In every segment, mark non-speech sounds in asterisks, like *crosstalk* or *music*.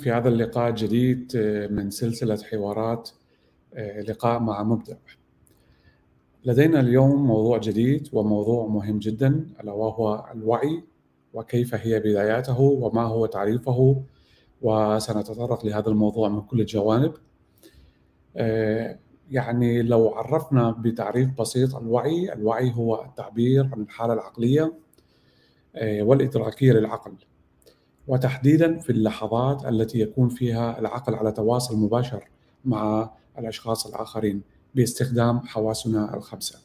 في هذا اللقاء الجديد من سلسلة حوارات لقاء مع مبدع. لدينا اليوم موضوع جديد وموضوع مهم جدا ألا وهو الوعي وكيف هي بداياته وما هو تعريفه وسنتطرق لهذا الموضوع من كل الجوانب. يعني لو عرفنا بتعريف بسيط الوعي، الوعي هو التعبير عن الحالة العقلية والإدراكية للعقل. وتحديدا في اللحظات التي يكون فيها العقل على تواصل مباشر مع الأشخاص الآخرين باستخدام حواسنا الخمسة.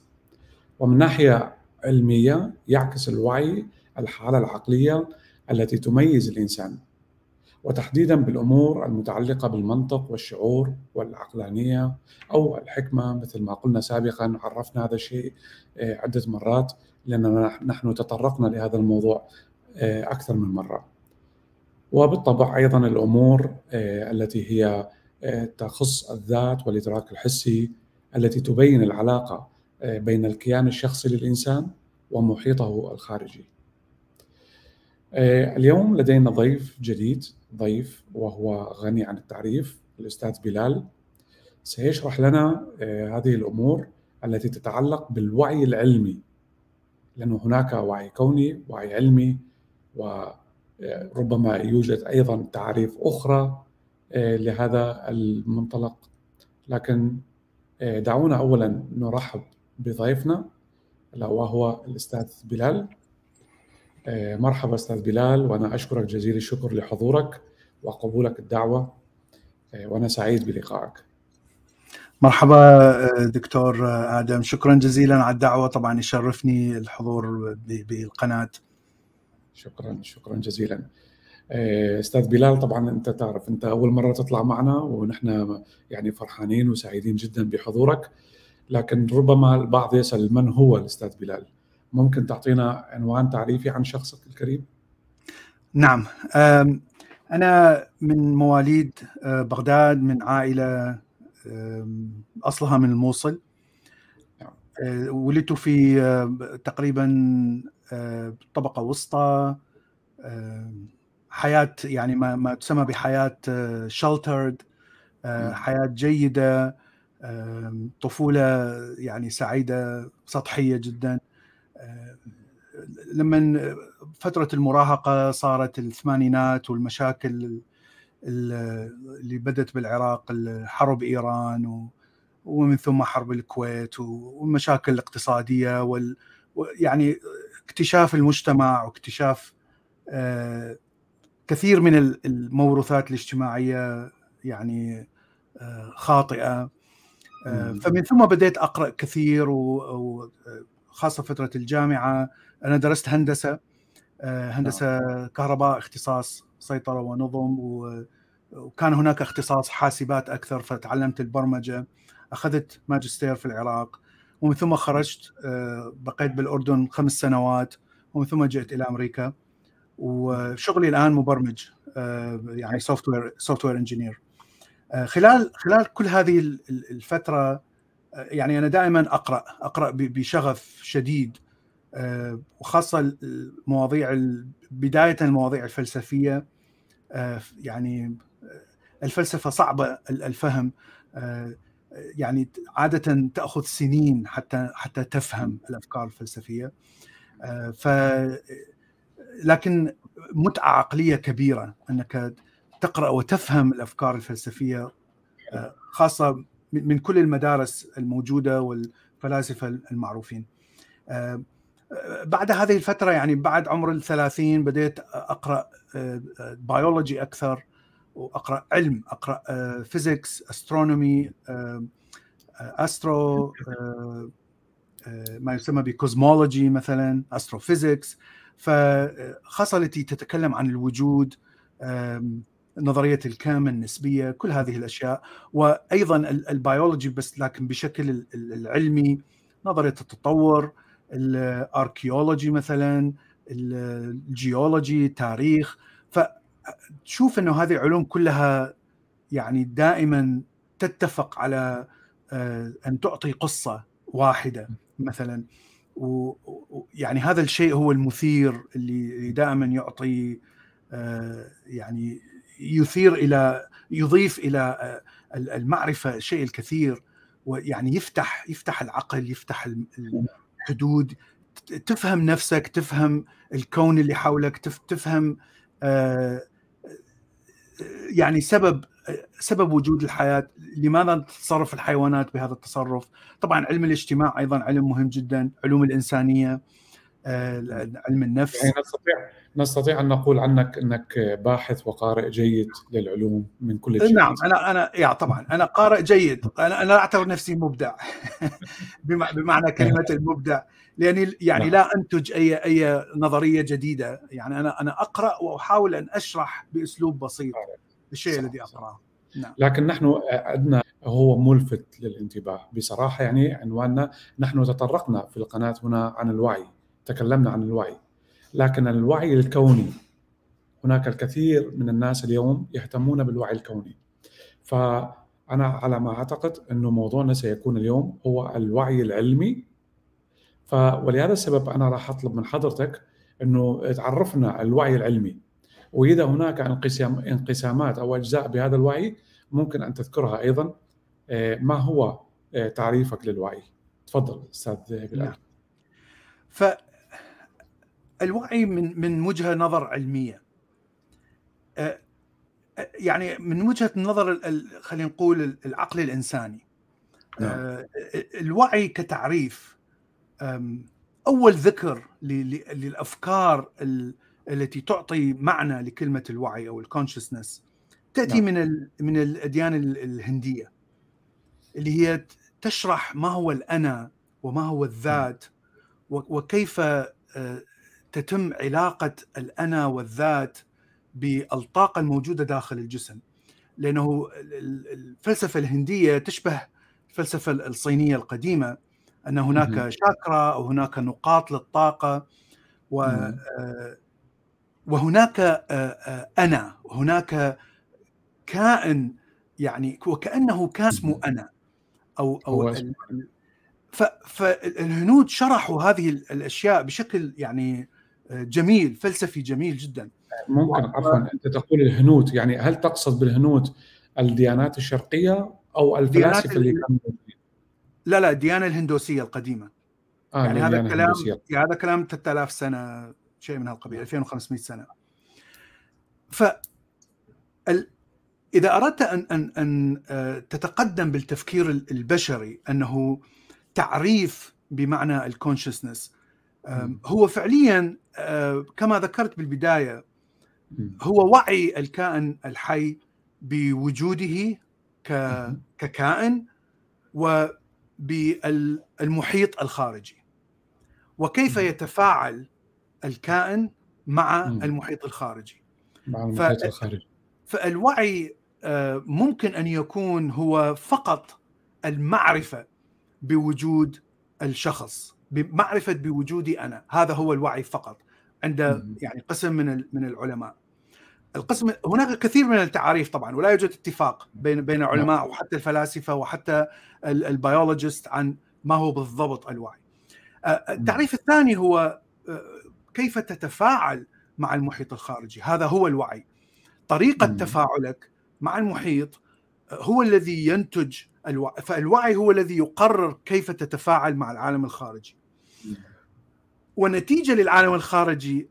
ومن ناحية علمية يعكس الوعي الحالة العقلية التي تميز الإنسان وتحديدا بالأمور المتعلقة بالمنطق والشعور والعقلانية أو الحكمة مثل ما قلنا سابقا عرفنا هذا الشيء عدة مرات لأننا نحن تطرقنا لهذا الموضوع أكثر من مرة. وبالطبع أيضا الأمور التي هي تخص الذات والإدراك الحسي التي تبين العلاقة بين الكيان الشخصي للإنسان ومحيطه الخارجي. اليوم لدينا ضيف جديد ضيف وهو غني عن التعريف الأستاذ بلال سيشرح لنا هذه الأمور التي تتعلق بالوعي العلمي لأنه هناك وعي كوني وعي علمي و ربما يوجد أيضا تعريف أخرى لهذا المنطلق. لكن دعونا اولا نرحب بضيفنا وهو الأستاذ بلال. مرحبا أستاذ بلال وأنا أشكرك جزيل الشكر لحضورك وقبولك الدعوة. وأنا سعيد بلقائك. مرحبا دكتور آدم. شكرا جزيلا على الدعوة. طبعا يشرفني الحضور بالقناه شكرا شكرا جزيلا. أستاذ بلال طبعا أنت تعرف أنت أول مرة تطلع معنا ونحن يعني فرحانين وسعيدين جدا بحضورك. لكن ربما البعض يسأل من هو الأستاذ بلال؟ ممكن تعطينا عنوان تعريفي عن شخصك الكريم؟ نعم. أنا من مواليد بغداد من عائلة أصلها من الموصل. ولدت في تقريبا طبقة وسطى حياة يعني ما ما تسمى بحياة شلترد حياة جيدة طفولة يعني سعيدة سطحية جدا. لما فترة المراهقة صارت الثمانينات والمشاكل اللي بدت بالعراق حرب إيران ومن ثم حرب الكويت والمشاكل الاقتصاديه وال يعني اكتشاف المجتمع واكتشاف كثير من الموروثات الاجتماعية يعني خاطئة. فمن ثم بديت أقرأ كثير وخاصه فترة الجامعة. أنا درست هندسة هندسة كهرباء اختصاص سيطرة ونظم وكان هناك اختصاص حاسبات أكثر فتعلمت البرمجة. أخذت ماجستير في العراق. ومن ثم خرجت بقيت بالأردن خمس سنوات ومن ثم جئت إلى أمريكا. وشغلي الآن مبرمج يعني software software engineer خلال خلال كل هذه الفترة يعني أنا دائما أقرأ أقرأ بشغف شديد. وخاصة المواضيع بداية المواضيع الفلسفية. يعني الفلسفة صعبة الفهم. يعني عادة تأخذ سنين حتى حتى تفهم الأفكار الفلسفية. ف لكن متعة عقلية كبيرة أنك تقرأ وتفهم الأفكار الفلسفية خاصة من كل المدارس الموجودة والفلاسفة المعروفين. بعد هذه الفترة يعني بعد عمر الثلاثين بديت أقرأ بيولوجي أكثر. وأقرأ علم أقرأ physics astronomy astro ما يسمى ب cosmology مثلا astrophysics فخاصه التي تتكلم عن الوجود نظرية الكم النسبية كل هذه الأشياء. وأيضا البيولوجي بس لكن بشكل العلمي نظرية التطور ال archaeology مثلا الجيولوجي التاريخ فتشوف إنه هذه العلوم كلها يعني دائما تتفق على أن تعطي قصة واحدة مثلا. ويعني هذا الشيء هو المثير اللي دائما يعطي يعني يثير إلى يضيف إلى المعرفة الشيء الكثير. ويعني يفتح يفتح العقل يفتح الحدود. تفهم نفسك تفهم الكون اللي حولك تفهم يعني سبب سبب وجود الحياة لماذا تتصرف الحيوانات بهذا التصرف؟ طبعا علم الاجتماع أيضا علم مهم جدا علوم الإنسانية آه، علم النفس. يعني نستطيع نستطيع أن نقول عنك أنك باحث وقارئ جيد للعلوم من كل شيء. نعم أنا أنا يا طبعا أنا قارئ جيد أنا أنا أعتبر نفسي مبدع. *laughs* بمعنى كلمة المبدع. لاني يعني نعم. لا أنتج اي أي نظرية جديدة. يعني أنا أنا أقرأ وأحاول أن أشرح بأسلوب بسيط الشيء الذي أقرأه. نعم. لكن نحن عندنا هو ملفت للانتباه. بصراحة يعني عنواننا نحن تطرقنا في القناة هنا عن الوعي تكلمنا عن الوعي. لكن الوعي الكوني هناك الكثير من الناس اليوم يهتمون بالوعي الكوني. فأنا على ما أعتقد أنه موضوعنا سيكون اليوم هو الوعي العلمي ف ولهذا السبب أنا راح أطلب من حضرتك أنه تعرفنا الوعي العلمي. وإذا هناك انقسام انقسامات أو أجزاء بهذا الوعي ممكن أن تذكرها أيضا. آه، ما هو آه، تعريفك للوعي؟ تفضل أستاذ بلال. نعم. فالوعي من من وجهة نظر علمية. آه، يعني من وجهة نظر خلينا نقول العقل الإنساني. نعم. الوعي كتعريف أول ذكر للأفكار التي تعطي معنى لكلمة الوعي أو الكونشسنس تأتي نعم. من من الأديان الهندية اللي هي تشرح ما هو الأنا وما هو الذات وكيف آه، تتم علاقة الأنا والذات بالطاقه الموجودة داخل الجسم لأنه الفلسفة الهندية تشبه الفلسفة الصينية القديمة أن هناك شاكرا أو هناك نقاط للطاقة و آه، وهناك آه، أنا وهناك كائن يعني وكأنه كان اسمه أنا أو أو فالهنود شرحوا هذه الأشياء بشكل يعني آه، جميل فلسفي جميل جدا. ممكن عفوا أنت تقول الهنود يعني هل تقصد بالهنود الديانات الشرقية أو الفلاسفة اللي كانوا؟ لا لا الديانه الهندوسية القديمة. آه يعني هذا الكلام يعني هذا كلام 3000 سنة شيء من هالقبيل 2500 سنة. ف إذا أردت أن أن أن آه، تتقدم بالتفكير البشري أنه تعريف بمعنى الكونشسنس هو فعليا آه، كما ذكرت بالبداية هو وعي الكائن الحي بوجوده ككائن وبالمحيط الخارجي. وكيف يتفاعل الكائن مع المحيط الخارجي؟ مع المحيط الخارجي. فالوعي آه، ممكن أن يكون هو فقط المعرفة بوجود الشخص بمعرفة بوجودي أنا. هذا هو الوعي فقط عند يعني قسم من من العلماء. القسم هناك كثير من التعاريف طبعا ولا يوجد اتفاق بين بين العلماء نعم. وحتى الفلاسفة وحتى البيولوجيست عن ما هو بالضبط الوعي. آه، التعريف الثاني هو آه، كيف تتفاعل مع المحيط الخارجي؟ هذا هو الوعي. طريقة تفاعلك مع المحيط هو الذي ينتج الوعي فالوعي هو الذي يقرر كيف تتفاعل مع العالم الخارجي. ونتيجة للعالم الخارجي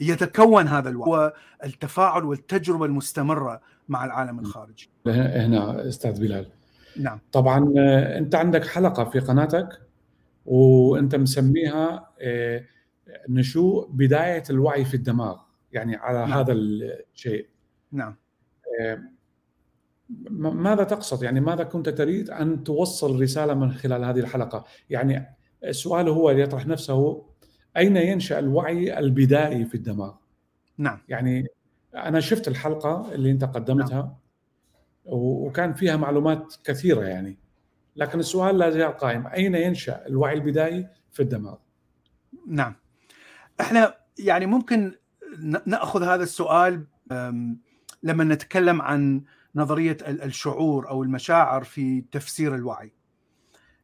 يتكون هذا الوعي. هو التفاعل والتجربة المستمرة مع العالم الخارجي. هنا أستاذ بلال. نعم. طبعا آه، أنت عندك حلقة في قناتك وأنت مسميها آه، نشوء بداية الوعي في الدماغ يعني على نعم. هذا الشيء. نعم. ماذا تقصد؟ يعني ماذا كنت تريد أن توصل رسالة من خلال هذه الحلقة؟ يعني السؤال هو يطرح نفسه أين ينشأ الوعي البدائي في الدماغ؟ نعم. يعني أنا شفت الحلقة اللي أنت قدمتها نعم. وكان فيها معلومات كثيرة يعني. لكن السؤال لا زال قائم أين ينشأ الوعي البدائي في الدماغ؟ نعم. إحنا يعني ممكن نأخذ هذا السؤال لما نتكلم عن نظرية الشعور أو المشاعر في تفسير الوعي.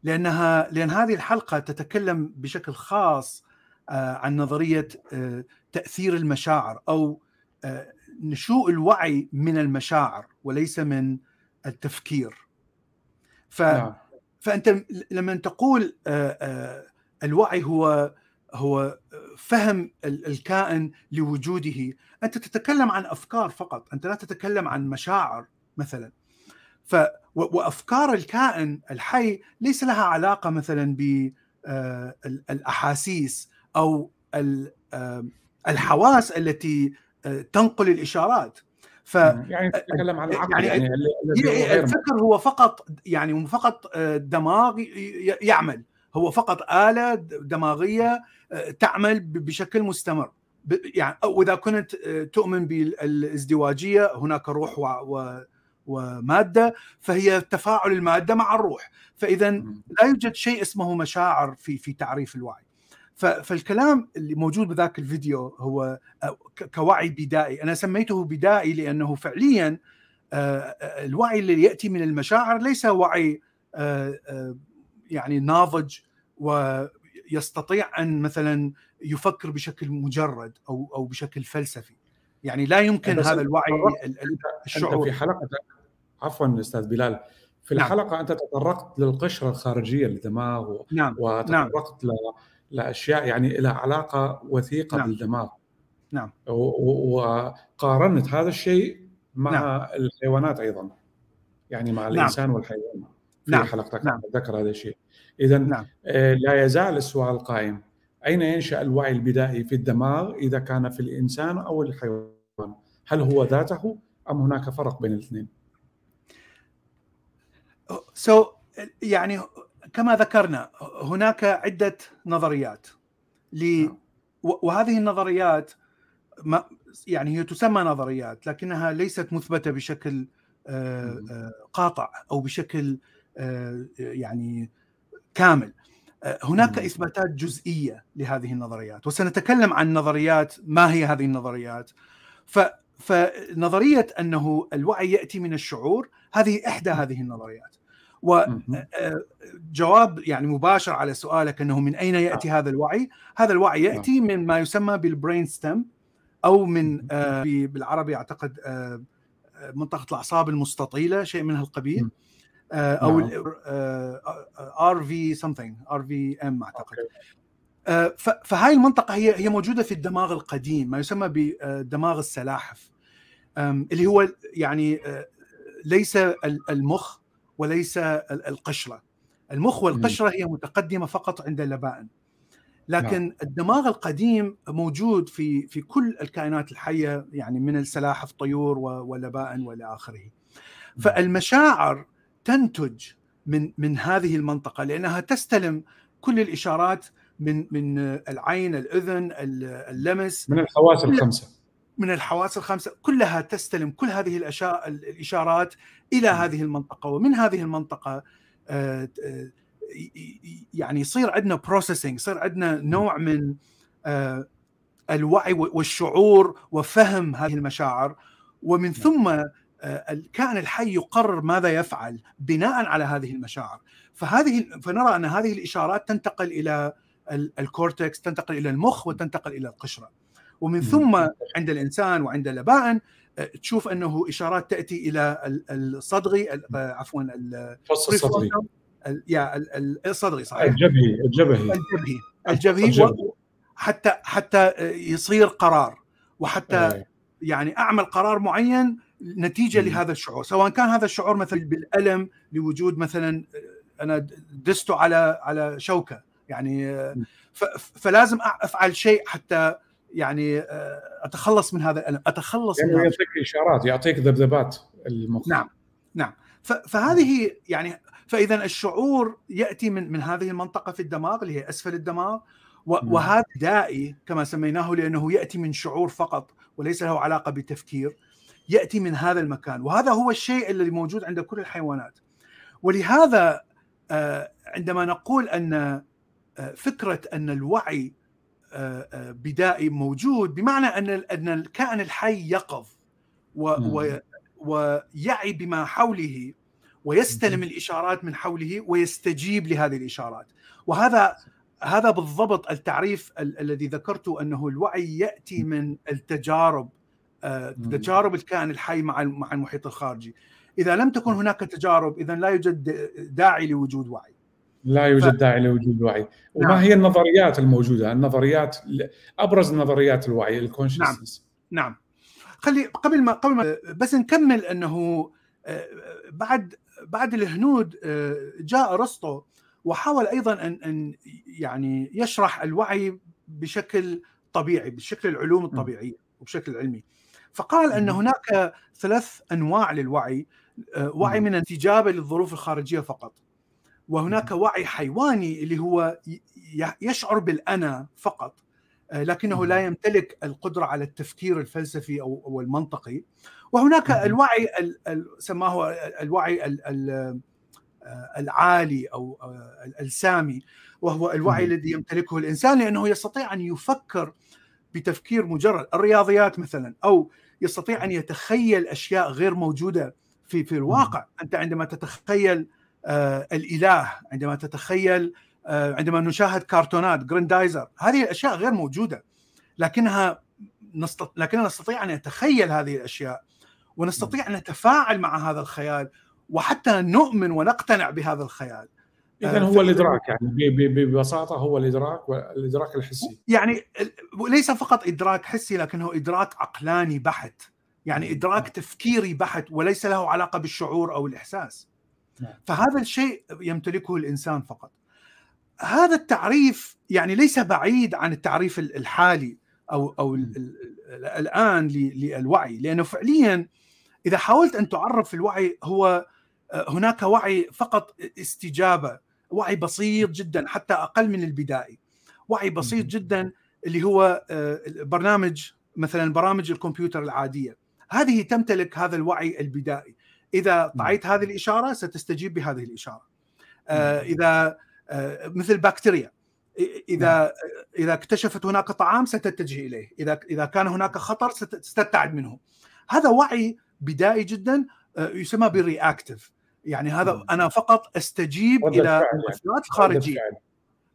لأنها لأن هذه الحلقة تتكلم بشكل خاص عن نظرية آه، تأثير المشاعر أو آه، نشوء الوعي من المشاعر وليس من التفكير ف نعم. فأنت لما تقول الوعي هو هو فهم الكائن لوجوده أنت تتكلم عن أفكار فقط أنت لا تتكلم عن مشاعر مثلا ف وأفكار الكائن الحي ليس لها علاقة مثلا بالاحاسيس أو الحواس التي تنقل الإشارات. ف يعني تتكلم عن العقل. يعني, يعني, يعني الفكر هو فقط يعني فقط دماغ يعمل. هو فقط آلة دماغية تعمل بشكل مستمر. يعني واذا كنت تؤمن بالازدواجية هناك روح و ومادة فهي تفاعل المادة مع الروح. فإذا لا يوجد شيء اسمه مشاعر في في تعريف الوعي. فالكلام اللي موجود بذاك الفيديو هو كوعي بدائي أنا سميته بدائي لأنه فعليا الوعي اللي يأتي من المشاعر ليس وعي يعني ناضج ويستطيع أن مثلا يفكر بشكل مجرد أو أو بشكل فلسفي يعني لا يمكن هذا الوعي الشعور في حلقه عفوا أستاذ بلال في نعم. الحلقة أنت تطرقت للقشرة الخارجية للدماغ و... نعم. وتطرقت نعم. لأشياء يعني لها علاقة وثيقة نعم. بالدماغ نعم. وقارنت هذا الشيء مع نعم. الحيوانات أيضا يعني مع نعم. الإنسان والحيوان في نعم. حلقتك نعم. ذكر هذا الشيء اذا نعم. آه، لا يزال السؤال قائم أين ينشأ الوعي البدائي في الدماغ إذا كان في الإنسان أو الحيوان هل هو ذاته أم هناك فرق بين الاثنين سو so, يعني كما ذكرنا هناك عدة نظريات ل نعم. وهذه النظريات ما يعني هي تسمى نظريات لكنها ليست مثبتة بشكل آه، آه، قاطع أو بشكل يعني كامل. هناك إثباتات جزئية لهذه النظريات وسنتكلم عن نظريات ما هي هذه النظريات؟ ف فنظرية أنه الوعي يأتي من الشعور هذه إحدى هذه النظريات. وجواب يعني مباشر على سؤالك أنه من أين يأتي هذا الوعي؟ هذا الوعي يأتي من ما يسمى بال brain stem أو من آه، بالعربي أعتقد آه، منطقة الأعصاب المستطيلة شيء من هالقبيل. آه، أو RV something RVM أعتقد. آه، فهاي المنطقة هي هي موجودة في الدماغ القديم ما يسمى بدماغ السلاحف. اللي هو يعني آه، ليس المخ وليس القشرة. المخ والقشرة هي متقدمة فقط عند اللبائن لكن نعم. الدماغ القديم موجود في في كل الكائنات الحية يعني من السلاحف طيور واللبائن والى آخره. فالمشاعر تنتج من من هذه المنطقة لأنها تستلم كل الإشارات من من العين، الأذن، اللمس. من الحواس الخمسة. من الحواس الخمسة كلها تستلم كل هذه الأشياء الإشارات إلى هذه المنطقة ومن هذه المنطقة آه، آه، يعني يصير عندنا processing يصير عندنا نوع من آه، الوعي والشعور وفهم هذه المشاعر. ومن. ثم الكائن الحي يقرر ماذا يفعل بناء على هذه المشاعر. فهذه فنرى أن هذه الإشارات تنتقل إلى ال cortex تنتقل إلى المخ وتنتقل إلى القشرة. ومن ثم عند الإنسان وعند اللبائن آه، تشوف أنه إشارات تأتي إلى الصدغي آه، عفوا الفص الصدغي يا الصدغي صحيح. الجبهي الجبهي. الجبهي. الجبهي حتى حتى يصير قرار وحتى أيه. يعني أعمل قرار معين نتيجة م. لهذا الشعور. سواء كان هذا الشعور مثلا بالألم لوجود مثلا آه، أنا دست على على شوكة. يعني فلازم أفعل شيء حتى يعني آه، أتخلص من هذا الألم أتخلص يعني من يعطيك إشارات يعطيك ذبذبات المخ. نعم نعم. فهذه يعني فإذا الشعور يأتي من من هذه المنطقة في الدماغ اللي هي أسفل الدماغ وهذا دائي كما سميناه لأنه يأتي من شعور فقط وليس له علاقة بتفكير يأتي من هذا المكان. وهذا هو الشيء الذي موجود عند كل الحيوانات. ولهذا آه، عندما نقول أن آه، فكرة أن الوعي بدائي موجود بمعنى أن أن الكائن الحي يقظ ويعي بما حوله ويستلم الإشارات من حوله ويستجيب لهذه الإشارات. وهذا هذا بالضبط التعريف الذي ذكرته أنه الوعي يأتي من التجارب تجارب الكائن الحي مع مع المحيط الخارجي. إذا لم تكن هناك تجارب إذا لا يوجد داعي لوجود وعي. لا يوجد. داعي لوجود وعي وما نعم. هي النظريات الموجودة؟ النظريات أبرز نظريات الوعي الكونشسنس نعم. نعم. خلي قبل ما قبل ما بس نكمل أنه بعد بعد الهنود جاء أرسطو وحاول أيضا ان أن يعني يشرح الوعي بشكل طبيعي بشكل العلوم الطبيعية وبشكل علمي. فقال أن هناك ثلاث أنواع للوعي وعي من الاستجابه للظروف الخارجية فقط. وهناك وعي حيواني اللي هو يشعر بالأنا فقط لكنه لا يمتلك القدرة على التفكير الفلسفي أو المنطقي. وهناك الوعي سماه الوعي العالي أو السامي وهو الوعي الذي يمتلكه الإنسان لأنه يستطيع أن يفكر بتفكير مجرد الرياضيات مثلا أو يستطيع أن يتخيل أشياء غير موجودة في في الواقع. أنت عندما تتخيل آه الإله عندما تتخيل آه عندما نشاهد كرتونات جريندايزر هذه الأشياء غير موجودة. لكنها نستط... لكننا نستطيع أن نتخيل هذه الأشياء ونستطيع أن نتفاعل مع هذا الخيال وحتى نؤمن ونقتنع بهذا الخيال. اذا هو الإدراك يعني ببساطة هو الإدراك والإدراك الحسي. يعني ليس فقط إدراك حسي لكنه إدراك عقلاني بحت. يعني إدراك تفكيري بحت وليس له علاقة بالشعور أو الإحساس. فهذا الشيء يمتلكه الإنسان فقط. هذا التعريف يعني ليس بعيد عن التعريف الحالي أو أو الآن للوعي لأنه فعليا إذا حاولت أن تعرف الوعي هو هناك وعي فقط استجابة وعي بسيط جدا حتى أقل من البدائي. وعي بسيط جدا اللي هو برنامج مثلا برامج الكمبيوتر العادية. هذه تمتلك هذا الوعي البدائي. إذا طعيت هذه الإشارة ستستجيب بهذه الإشارة. إذا مثل بكتيريا إذا إذا اكتشفت هناك طعام ستتجه إليه إذا إذا كان هناك خطر ستبتعد منه. هذا وعي بدائي جدا يسمى بالرياكتيف يعني هذا أنا فقط أستجيب إلى المؤثرات الخارجيه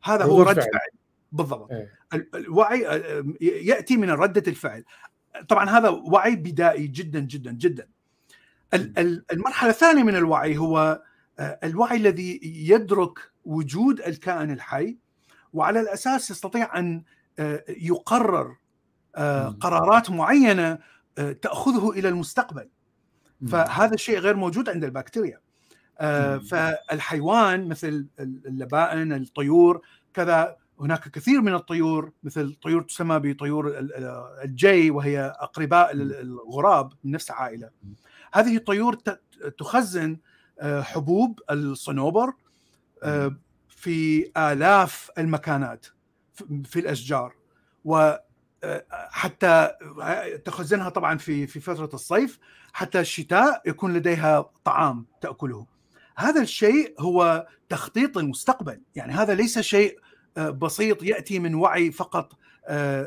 هذا هو رد فعل. بالضبط. إيه. الوعي يأتي من ردة الفعل. طبعا هذا وعي بدائي جدا جدا جدا. المرحلة الثانية من الوعي هو الوعي الذي يدرك وجود الكائن الحي وعلى الأساس يستطيع أن يقرر قرارات معينة تأخذه إلى المستقبل. فهذا الشيء غير موجود عند البكتيريا. فالحيوان مثل اللبائن الطيور كذا هناك كثير من الطيور مثل طيور تسمى بطيور الجي وهي أقرباء الغراب من نفس العائله هذه الطيور تخزن حبوب الصنوبر في آلاف المكانات في الأشجار. وحتى تخزنها طبعا في في فترة الصيف حتى الشتاء يكون لديها طعام تأكله. هذا الشيء هو تخطيط المستقبل. يعني هذا ليس شيء بسيط يأتي من وعي فقط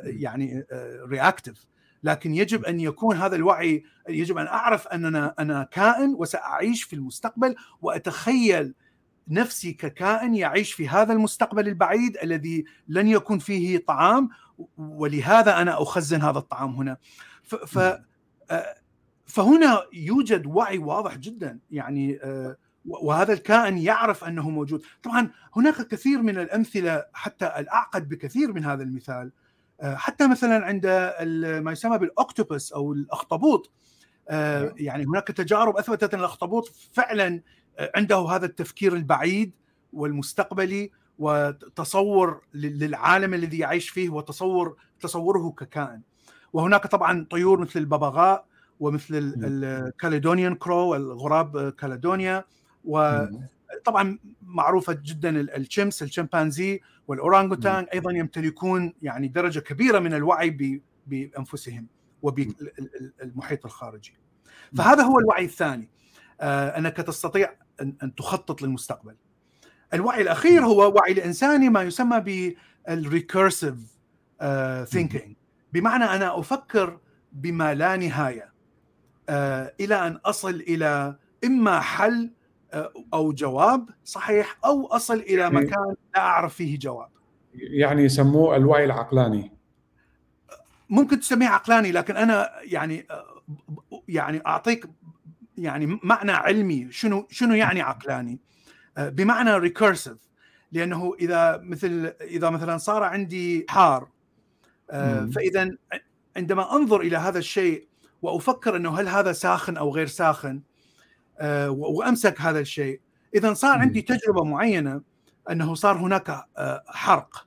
يعني رياكتيف لكن يجب أن يكون هذا الوعي يجب أن أعرف أننا أنا كائن وسأعيش في المستقبل وأتخيل نفسي ككائن يعيش في هذا المستقبل البعيد الذي لن يكون فيه طعام ولهذا أنا أخزن هذا الطعام هنا. ف فهنا يوجد وعي واضح جدا يعني وهذا الكائن يعرف أنه موجود. طبعا هناك كثير من الأمثلة حتى الأعقد بكثير من هذا المثال حتى مثلا عند ما يسمى بالأوكتوبس أو الأخطبوط يعني هناك تجارب أثبتت أن الأخطبوط فعلا عنده هذا التفكير البعيد والمستقبلي وتصور للعالم الذي يعيش فيه وتصور تصوره ككائن. وهناك طبعا طيور مثل الببغاء ومثل ال Caledonian crow الغراب كاليدونيا وطبعا معروفة جدا الشمس الشمبانزي والاورانغوتان أيضا يمتلكون يعني درجة كبيرة من الوعي بأنفسهم وبالمحيط الخارجي. فهذا هو الوعي الثاني. أنك تستطيع ان تخطط للمستقبل. الوعي الأخير هو وعي الانساني ما يسمى بال recursive thinking بمعنى أنا أفكر بما لا نهاية إلى أن أصل إلى إما حل أو جواب صحيح أو أصل إلى يعني مكان لا أعرف فيه جواب. يعني يسموه الوعي العقلاني. ممكن تسميه عقلاني لكن أنا يعني يعني أعطيك يعني معنى علمي شنو شنو يعني عقلاني. بمعنى ريكورسيف لأنه إذا مثل إذا مثلا صار عندي حار فإذا عندما أنظر إلى هذا الشيء وأفكر إنه هل هذا ساخن أو غير ساخن وأمسك هذا الشيء. إذا صار عندي تجربة معينة أنه صار هناك حرق.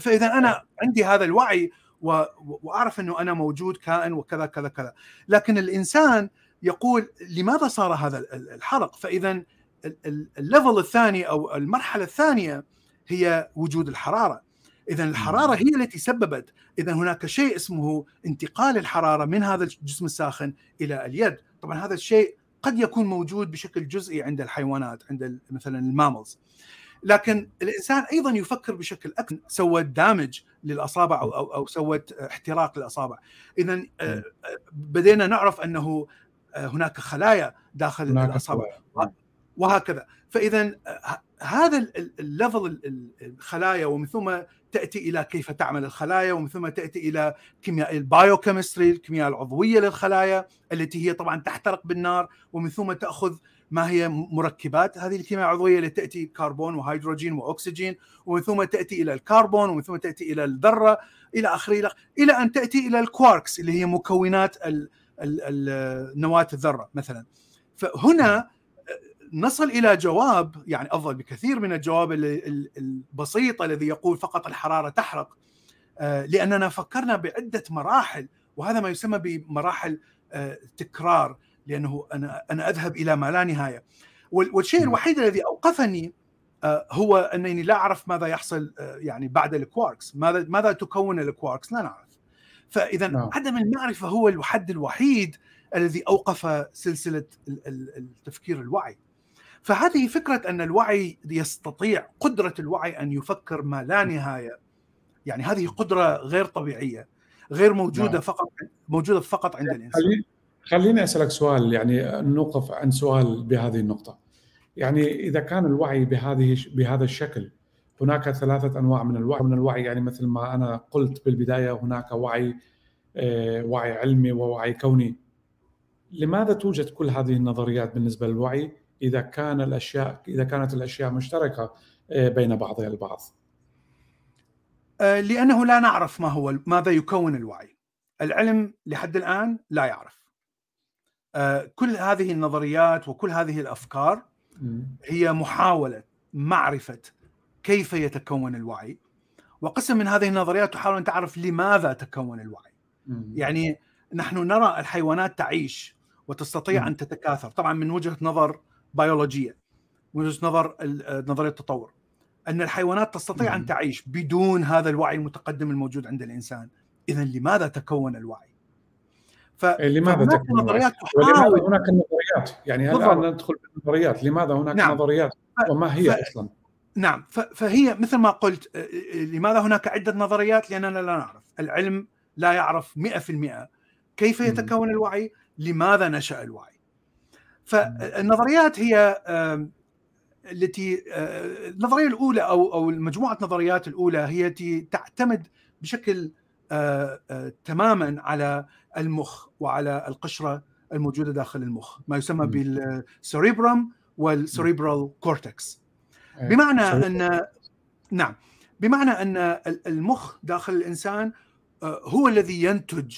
فإذا أنا عندي هذا الوعي وأعرف أنه أنا موجود كائن وكذا كذا كذا. لكن الإنسان يقول لماذا صار هذا الحرق؟ فإذا الليفل الثاني أو المرحلة الثانية هي وجود الحرارة. إذا الحرارة هي التي سببت. إذا هناك شيء اسمه انتقال الحرارة من هذا الجسم الساخن إلى اليد. طبعا هذا الشيء قد يكون موجود بشكل جزئي عند الحيوانات عند مثلا ال mammals. لكن الإنسان أيضا يفكر بشكل أكثر. سوت damage للأصابع أو أو, أو سوت احتراق للأصابع. اذا بدينا نعرف أنه هناك خلايا داخل الأصابع. وهكذا. فاذا هذا ال level الخلايا ومن ثم تأتي إلى كيف تعمل الخلايا ومن ثم تأتي إلى كيمياء ال biochemistry الكيمياء العضوية للخلايا التي هي طبعا تحترق بالنار ومن ثم تأخذ ما هي مركبات. هذه الكيمياء العضوية اللي تأتي كربون وهيدروجين وأكسجين ومن ثم تأتي إلى الكربون ومن ثم تأتي إلى الذرة إلى آخره إلى أن تأتي إلى الكواركس اللي هي مكونات نواة الذرة مثلا. فهنا نصل إلى جواب يعني أفضل بكثير من الجواب البسيط الذي يقول فقط الحرارة تحرق. لأننا فكرنا بعدة مراحل وهذا ما يسمى بمراحل تكرار لأنه أنا أنا أذهب إلى ما لا نهاية. والشيء الوحيد الذي أوقفني هو أنني لا أعرف ماذا يحصل يعني بعد الكواركس. ماذا ماذا تكون الكواركس؟ لا نعرف. فإذا نعم. عدم المعرفة هو الحد الوحيد الذي أوقف سلسلة التفكير الوعي. فهذه فكرة أن الوعي يستطيع قدرة الوعي أن يفكر ما لا نهاية. يعني هذه قدرة غير طبيعية غير موجودة نعم. فقط موجودة فقط عند الإنسان. خليني أسألك سؤال يعني نوقف عن سؤال بهذه النقطة. يعني إذا كان الوعي بهذه بهذا الشكل هناك ثلاثة أنواع من الوعي. من الوعي يعني مثل ما أنا قلت بالبداية هناك وعي وعي علمي ووعي كوني. لماذا توجد كل هذه النظريات بالنسبة للوعي؟ إذا كان الأشياء إذا كانت الأشياء مشتركة بين بعضها البعض. لأنه لا نعرف ما هو ماذا يكون الوعي. العلم لحد الآن لا يعرف. كل هذه النظريات وكل هذه الأفكار هي محاولة معرفة كيف يتكون الوعي. وقسم من هذه النظريات تحاول أن تعرف لماذا تكون الوعي. يعني نحن نرى الحيوانات تعيش وتستطيع أن تتكاثر. طبعا من وجهة نظر بيولوجيه من وجهه نظر نظرية التطور. أن الحيوانات تستطيع أن تعيش بدون هذا الوعي المتقدم الموجود عند الإنسان. اذا لماذا تكون الوعي؟ ف... لماذا تكون نظريات ولماذا هناك نظريات يعني هل الان ندخل في النظريات لماذا هناك نعم. نظريات؟ وما هي ف... أصلا؟ نعم. ف... فهي مثل ما قلت لماذا هناك عدة نظريات؟ لأننا لا نعرف. العلم لا يعرف 100% كيف يتكون الوعي؟ لماذا نشأ الوعي؟ فالنظريات هي التي النظرية الأولى أو أو مجموعة النظريات الأولى هي التي تعتمد بشكل تماما على المخ وعلى القشرة الموجودة داخل المخ ما يسمى بال cerebrum وال cerebral cortex بمعنى أن نعم بمعنى أن المخ داخل الإنسان هو الذي ينتج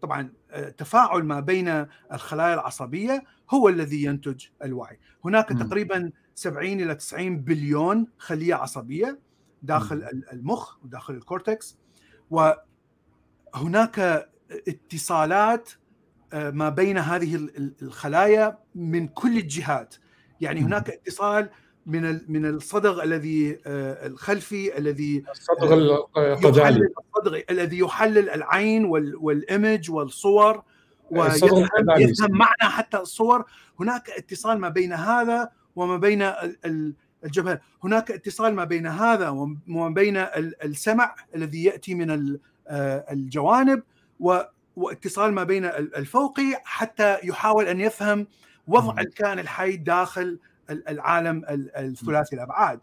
طبعا تفاعل ما بين الخلايا العصبية هو الذي ينتج الوعي هناك م. تقريبا 70 إلى 90 بليون خلية عصبية داخل م. المخ وداخل ال cortex وهناك اتصالات ما بين هذه الخلايا من كل الجهات يعني هناك اتصال من من الصدغ الذي الخلفي الذي الصدغ القدالي الصدغ الذي يحلل العين والإيمج والصور ويفهم معنى حتى الصور. هناك اتصال ما بين هذا وما بين الجبهة. هناك اتصال ما بين هذا وما بين السمع الذي يأتي من الجوانب واتصال ما بين الفوقي حتى يحاول أن يفهم وضع الكائن الحي داخل العالم الثلاثي الأبعاد.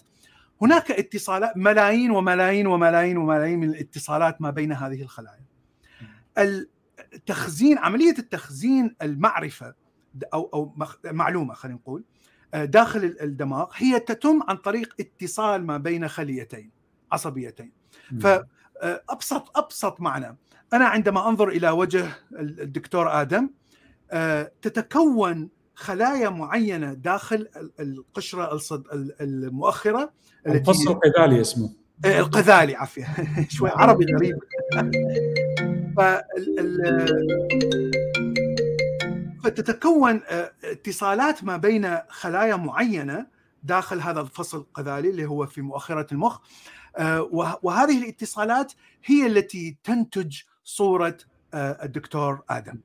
هناك اتصالات ملايين وملايين وملايين وملايين من الاتصالات ما بين هذه الخلايا. التخزين عملية التخزين المعرفة أو أو معلومة خلينا نقول داخل الدماغ هي تتم عن طريق اتصال ما بين خليتين عصبيتين. فابسط أبسط معنى. أنا عندما أنظر إلى وجه الدكتور آدم تتكون خلايا معينة داخل القشرة المؤخرة الفص القذالي اسمه. القذالي عافيه *laughs* شوي عربي غريب. *laughs* فتتكون اتصالات ما بين خلايا معينة داخل هذا الفصل القذالي اللي هو في مؤخرة المخ وهذه الاتصالات هي التي تنتج صورة الدكتور آدم.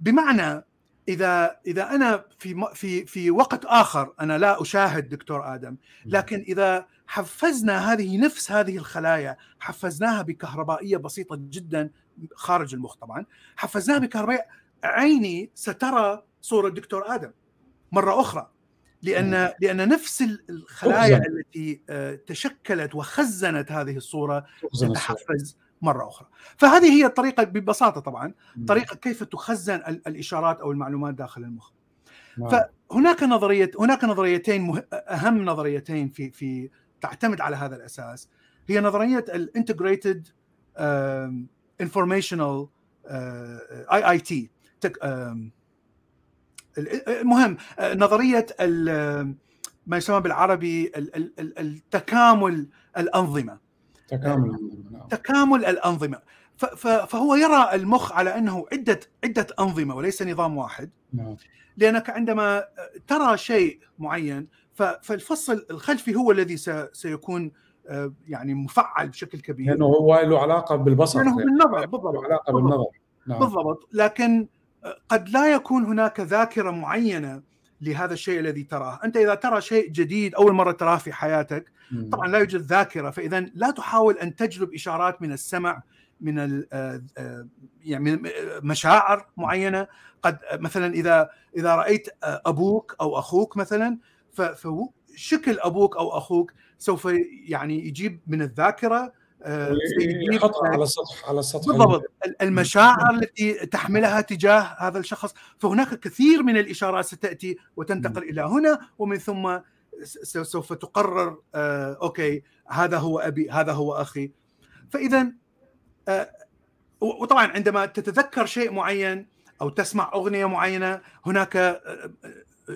بمعنى إذا إذا أنا في في في وقت آخر أنا لا أشاهد دكتور آدم لكن إذا حفزنا هذه نفس هذه الخلايا حفزناها بكهربائية بسيطة جدا خارج المخ طبعا حفزناها بكهربائية عيني سترى صورة الدكتور آدم مرة أخرى لأن لأن نفس الخلايا. التي تشكلت وخزنت هذه الصورة. تتحفز مرة أخرى. فهذه هي الطريقة ببساطة طبعا طريقة كيف تخزن الإشارات أو المعلومات داخل المخ. فهناك نظرية هناك نظريتين مه... أهم نظريتين في في تعتمد على هذا الأساس. هي نظرية ال integrated informational اي اي تي المهم نظرية ما يسمى بالعربي التكامل الأنظمة. تكامل الأنظمة نعم. تكامل الأنظمة. فهو يرى المخ على أنه عدة عدة أنظمة وليس نظام واحد. نعم. لأنك عندما ترى شيء معين فالفصل الخلفي هو الذي سيكون آه، يعني مفعل بشكل كبير. لأنه هو له علاقة بالبصر. لأنه بالنظر بالضبط. علاقة بالنظر. نعم. بالضبط. لكن قد لا يكون هناك ذاكرة معينة لهذا الشيء الذي تراه. أنت إذا ترى شيء جديد أول مرة تراه في حياتك طبعا لا يوجد ذاكرة فإذا لا تحاول أن تجلب إشارات من السمع من آه، آه، يعني مشاعر معينة. قد مثلا إذا إذا رأيت أبوك أو أخوك مثلا فشكل أبوك أو أخوك سوف يعني يجيب من الذاكرة آه، يحطها على السطح على السطح بالضبط. المشاعر التي تحملها تجاه هذا الشخص فهناك كثير من الإشارات ستأتي وتنتقل إلى هنا ومن ثم سوف تقرر آه أوكي هذا هو أبي هذا هو أخي. فاذا آه وطبعا عندما تتذكر شيء معين أو تسمع أغنية معينة هناك آه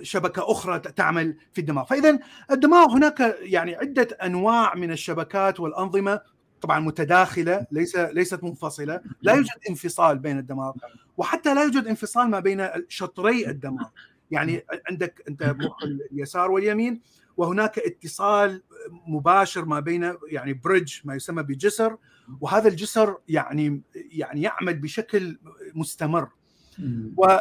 شبكة أخرى تعمل في الدماغ. فاذا الدماغ هناك يعني عدة أنواع من الشبكات والأنظمة. طبعا متداخلة ليس ليست منفصلة. لا يوجد انفصال بين الدماغ وحتى لا يوجد انفصال ما بين شطري الدماغ يعني عندك أنت مخ اليسار واليمين وهناك اتصال مباشر ما بين يعني بريدج ما يسمى بجسر وهذا الجسر يعني يعني يعمل بشكل مستمر. و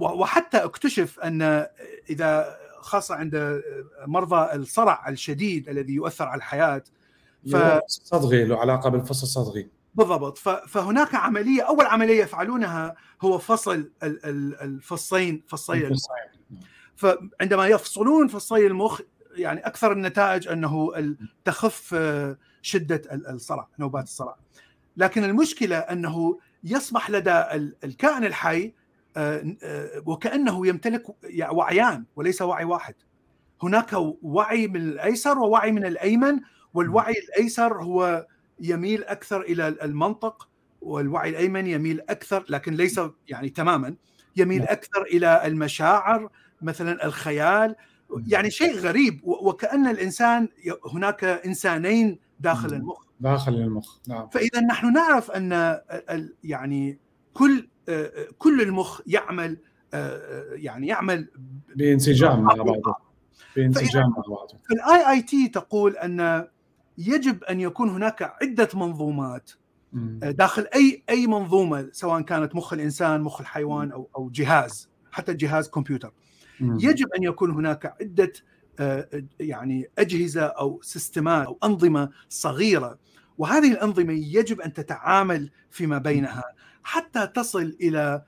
وحتى اكتشف أن إذا خاصة عند مرضى الصرع الشديد الذي يؤثر على الحياة ف صدغي له علاقة بالفصل الصدغي بالضبط. فهناك عملية أول عملية يفعلونها هو فصل الفصين فصي المخ. فعندما يفصلون فصي المخ يعني أكثر النتائج أنه تخف شدة الصرع نوبات الصرع. لكن المشكلة أنه يصبح لدى الكائن الحي آه، آه، وكأنه يمتلك وعيان وليس وعي واحد. هناك وعي من الأيسر ووعي من الأيمن والوعي الأيسر هو يميل أكثر إلى المنطق والوعي الأيمن يميل أكثر لكن ليس يعني تماما يميل نعم. أكثر إلى المشاعر مثلا الخيال يعني شيء غريب وكأن الإنسان هناك إنسانين داخل المخ. داخل المخ نعم. فاذا نحن نعرف أن يعني كل كل المخ يعمل يعني يعمل بانسجام مع بعضه. بانسجام مع بعضه. فال IIT تقول أن يجب أن يكون هناك عدة منظومات داخل أي أي منظومة سواء كانت مخ الإنسان مخ الحيوان أو أو جهاز حتى جهاز كمبيوتر. يجب أن يكون هناك عدة يعني أجهزة أو سيستمات أو أنظمة صغيرة. وهذه الأنظمة يجب أن تتعامل فيما بينها حتى تصل إلى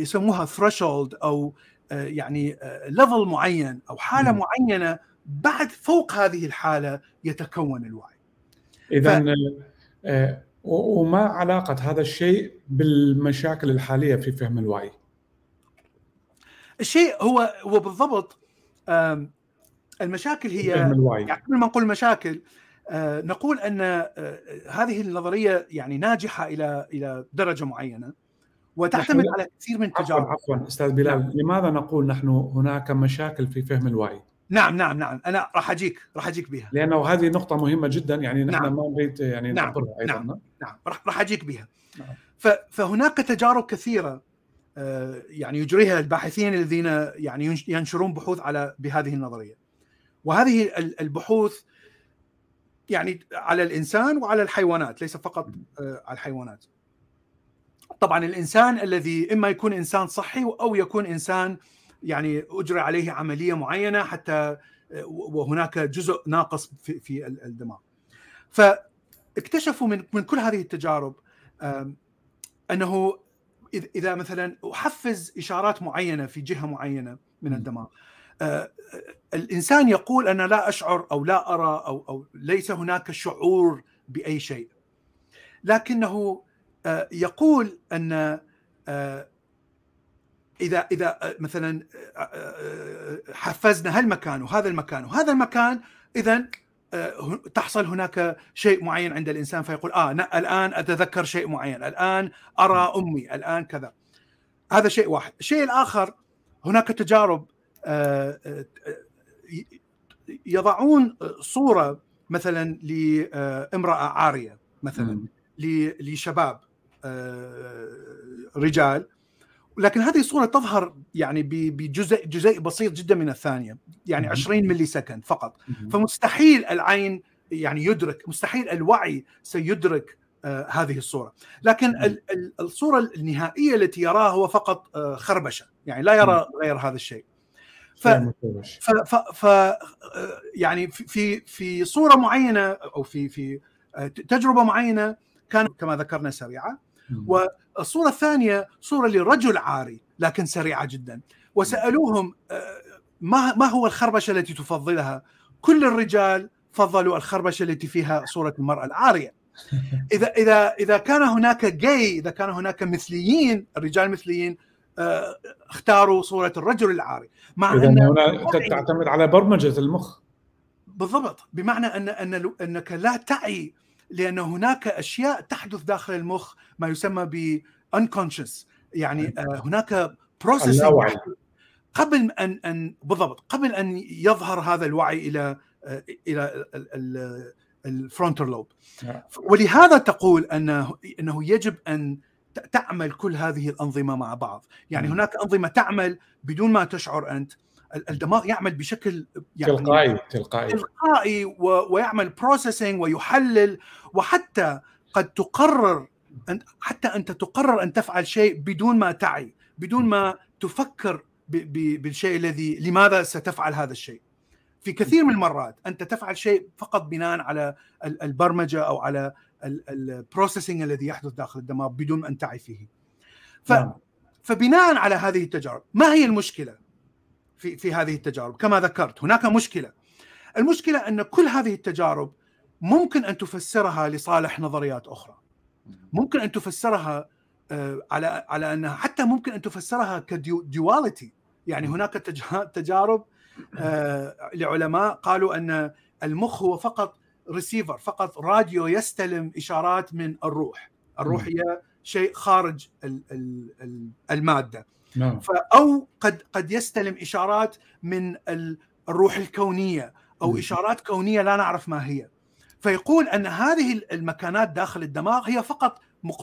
يسموها threshold أو يعني level معين أو حالة معينة بعد فوق هذه الحالة يتكون الوعي إذا ف... وما علاقة هذا الشيء بالمشاكل الحالية في فهم الوعي؟ الشيء هو هو بالضبط المشاكل هي فهم الوعي يعني قبل ما نقول مشاكل آه، نقول أن آه، هذه النظرية يعني ناجحة إلى إلى درجة معينة وتعتمد على كثير من التجارب عفوا عفوا أستاذ بلال نعم. لماذا نقول نحن هناك مشاكل في فهم الوعي؟ نعم نعم نعم. أنا راح أجيك راح أجيك بها. لأنه هذه نقطة مهمة جدا يعني نحن نعم. ما نريد يعني نعم. أيضا نعم نعم. راح راح أجيك بها. نعم. فهناك تجارب كثيرة آه، يعني يجريها الباحثين الذين يعني ينشرون بحوث على بهذه النظرية. وهذه البحوث يعني على الإنسان وعلى الحيوانات ليس فقط آه، على الحيوانات. طبعا الإنسان الذي إما يكون إنسان صحي أو يكون إنسان يعني اجري عليه عملية معينة حتى وهناك جزء ناقص في في الدماغ. فاكتشفوا من من كل هذه التجارب أنه إذا مثلا أحفز إشارات معينة في جهة معينة من الدماغ الإنسان يقول أنا لا أشعر أو لا أرى أو أو ليس هناك شعور بأي شيء لكنه يقول أن إذا إذا مثلا حفزنا هالمكان وهذا المكان وهذا المكان اذا تحصل هناك شيء معين عند الإنسان فيقول آه الآن أتذكر شيء معين الآن أرى أمي الآن كذا. هذا شيء واحد. الشيء الآخر هناك تجارب آه، آه، يضعون صورة مثلا لامراه عارية مثلا لشباب آه، رجال لكن هذه الصورة تظهر يعني بجزء جزيء بسيط جدا من الثانية يعني 20 ملي سكند فقط. فمستحيل العين يعني يدرك مستحيل الوعي سيدرك آه هذه الصورة. لكن الصورة النهائية التي يراها هو فقط آه خربشة يعني لا يرى غير هذا الشيء. ف, ف, ف, ف يعني في في صورة معينة أو في في تجربة معينة كانت كما ذكرنا سريعة والصورة الثانية صورة لرجل عاري لكن سريعة جدا. وسألوهم ما ما هو الخربشة التي تفضلها؟ كل الرجال فضلوا الخربشة التي فيها صورة المرأة العارية. *laughs* إذا إذا إذا كان هناك جاي إذا كان هناك مثليين الرجال مثليين اختاروا صورة الرجل العاري. مع أن هنا تعتمد على برمجة المخ. بالضبط. بمعنى أن أن أنك لا تعي لأن هناك أشياء تحدث داخل المخ ما يسمى ب unconscious. يعني آه، هناك process قبل أن أن بالضبط قبل أن يظهر هذا الوعي إلى آه، إلى ال frontal lobe نعم. ولهذا تقول انه إنه يجب أن تعمل كل هذه الأنظمة مع بعض. يعني هناك أنظمة تعمل بدون ما تشعر أنت. الدماغ يعمل بشكل يعني تلقائي تلقائي. تلقائي ويعمل processing ويحلل وحتى قد تقرر حتى أنت تقرر أن تفعل شيء بدون ما تعي بدون ما تفكر بالشيء الذي لماذا ستفعل هذا الشيء. في كثير من المرات أنت تفعل شيء فقط بناء على البرمجة أو على ال processing الذي يحدث داخل الدماغ بدون أن تعي فيه. ف نعم. فبناء على هذه التجارب ما هي المشكلة في في هذه التجارب؟ كما ذكرت هناك مشكلة. المشكلة أن كل هذه التجارب ممكن أن تفسرها لصالح نظريات أخرى. ممكن أن تفسرها آه، على على أنها حتى ممكن أن تفسرها كديواليتي يعني هناك تجارب آه، لعلماء قالوا أن المخ هو فقط ريسيفر فقط راديو يستلم إشارات من الروح. الروح هي شيء خارج المادة. نعم. أو قد قد يستلم إشارات من الروح الكونية أو إشارات كونية لا نعرف ما هي. فيقول أن هذه المكانات داخل الدماغ هي فقط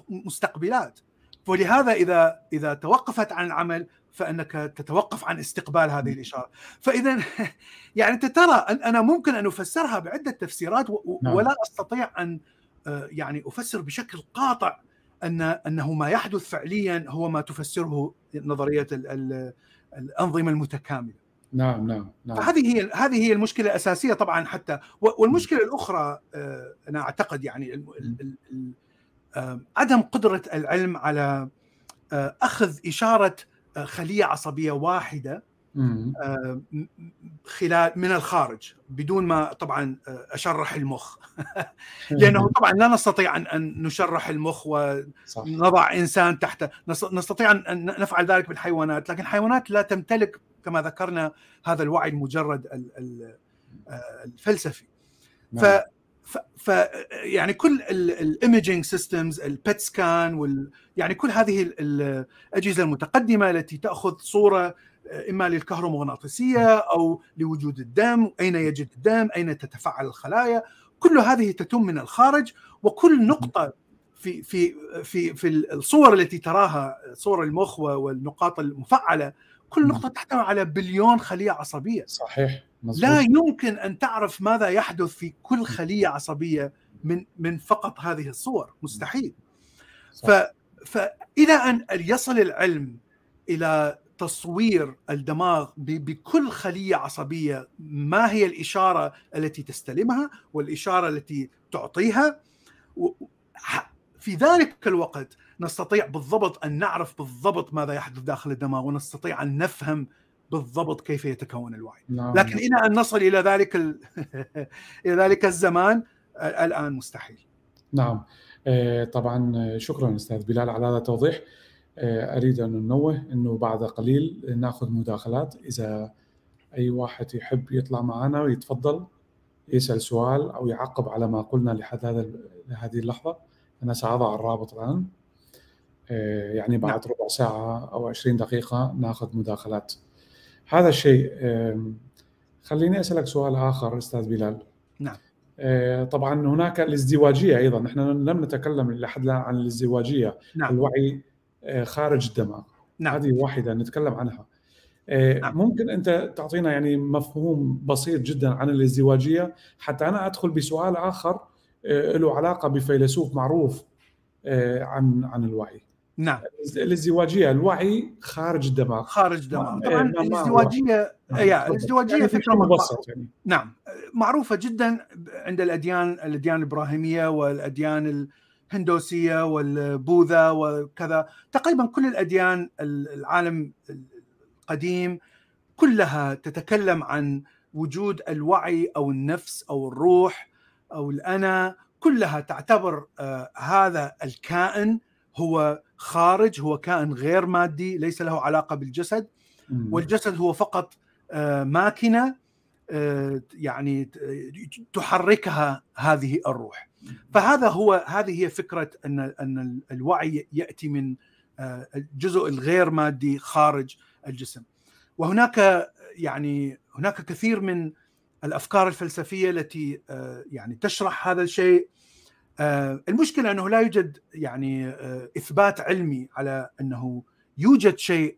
مستقبلات. ولهذا إذا إذا توقفت عن العمل فإنك تتوقف عن استقبال هذه الإشارة. فإذا *laughs* يعني أنت ترى أنا ممكن أن أفسرها بعدة تفسيرات نعم. ولا أستطيع أن آه، يعني أفسر بشكل قاطع أن أنه ما يحدث فعليا هو ما تفسره نظرية الأنظمة المتكاملة. نعم نعم نعم. فهذه هي هذه هي المشكلة الأساسية طبعا حتى. والمشكلة الأخرى آه، أنا أعتقد يعني عدم قدرة العلم على آه، أخذ إشارة آه، خلية عصبية واحدة خلال من الخارج بدون ما طبعا أشرح المخ. *laughs* لأنه طبعا لا نستطيع أن نشرح المخ ونضع إنسان تحت. نستطيع أن نفعل ذلك بالحيوانات لكن الحيوانات لا تمتلك كما ذكرنا هذا الوعي المجرد الفلسفي. ف نعم. ف يعني كل ال imaging systems ال PET scan وال يعني كل هذه الأجهزة المتقدمة التي تأخذ صورة إما للكهرومغناطيسية أو لوجود الدم أين يجد الدم أين تتفاعل الخلايا. كل هذه تتم من الخارج وكل نقطة في في في في الصور التي تراها صور المخ والنقاط المفعلة كل نقطة تحتوي على بليون خلية عصبية صحيح مزبوط. لا يمكن أن تعرف ماذا يحدث في كل خلية عصبية من من فقط هذه الصور مستحيل صح. ف فالى أن يصل العلم إلى تصوير الدماغ بكل خلية عصبية ما هي الإشارة التي تستلمها والإشارة التي تعطيها في ذلك الوقت نستطيع بالضبط أن نعرف بالضبط ماذا يحدث داخل الدماغ ونستطيع أن نفهم بالضبط كيف يتكون الوعي. نعم. لكن إلى أن نصل إلى ذلك ال... *laughs* إلى ذلك الزمان الآن مستحيل. نعم. طبعا شكرا أستاذ بلال على هذا التوضيح. أريد أن ننوه إنه بعد قليل نأخذ مداخلات. إذا أي واحد يحب يطلع معنا ويتفضل يسأل سؤال أو يعقب على ما قلنا لحد هذا لهذه اللحظة. أنا سأضع الرابط الآن. يعني بعد نعم. ربع ساعة أو 20 دقيقة ناخذ مداخلات هذا الشيء خليني أسألك سؤال آخر أستاذ بلال نعم طبعا هناك الازدواجية أيضا نحن لم نتكلم لحد الآن عن الازدواجية نعم. الوعي خارج الدماغ نعم. هذه واحدة نتكلم عنها نعم. ممكن أنت تعطينا يعني مفهوم بسيط جدا عن الازدواجية حتى أنا أدخل بسؤال آخر له علاقة بفيلسوف معروف عن عن الوعي نعم. الازدواجية الوعي خارج الدماغ. خارج الدماغ. طبعا الازدواجيه نعم. الازدواجية يعني فكره مبسط يعني. نعم. معروفة جدا عند الأديان الأديان الإبراهيمية والأديان الهندوسية والبوذا وكذا. تقريبا كل الأديان العالم القديم كلها تتكلم عن وجود الوعي أو النفس أو الروح أو الأنا. كلها تعتبر آه هذا الكائن هو خارج هو كائن غير مادي ليس له علاقة بالجسد. والجسد هو فقط آه، ماكينة آه، يعني تحركها هذه الروح. فهذا هو هذه هي فكرة أن أن الوعي يأتي من آه، الجزء الغير مادي خارج الجسم. وهناك يعني هناك كثير من الأفكار الفلسفية التي يعني تشرح هذا الشيء. المشكلة أنه لا يوجد يعني آه، إثبات علمي على أنه يوجد شيء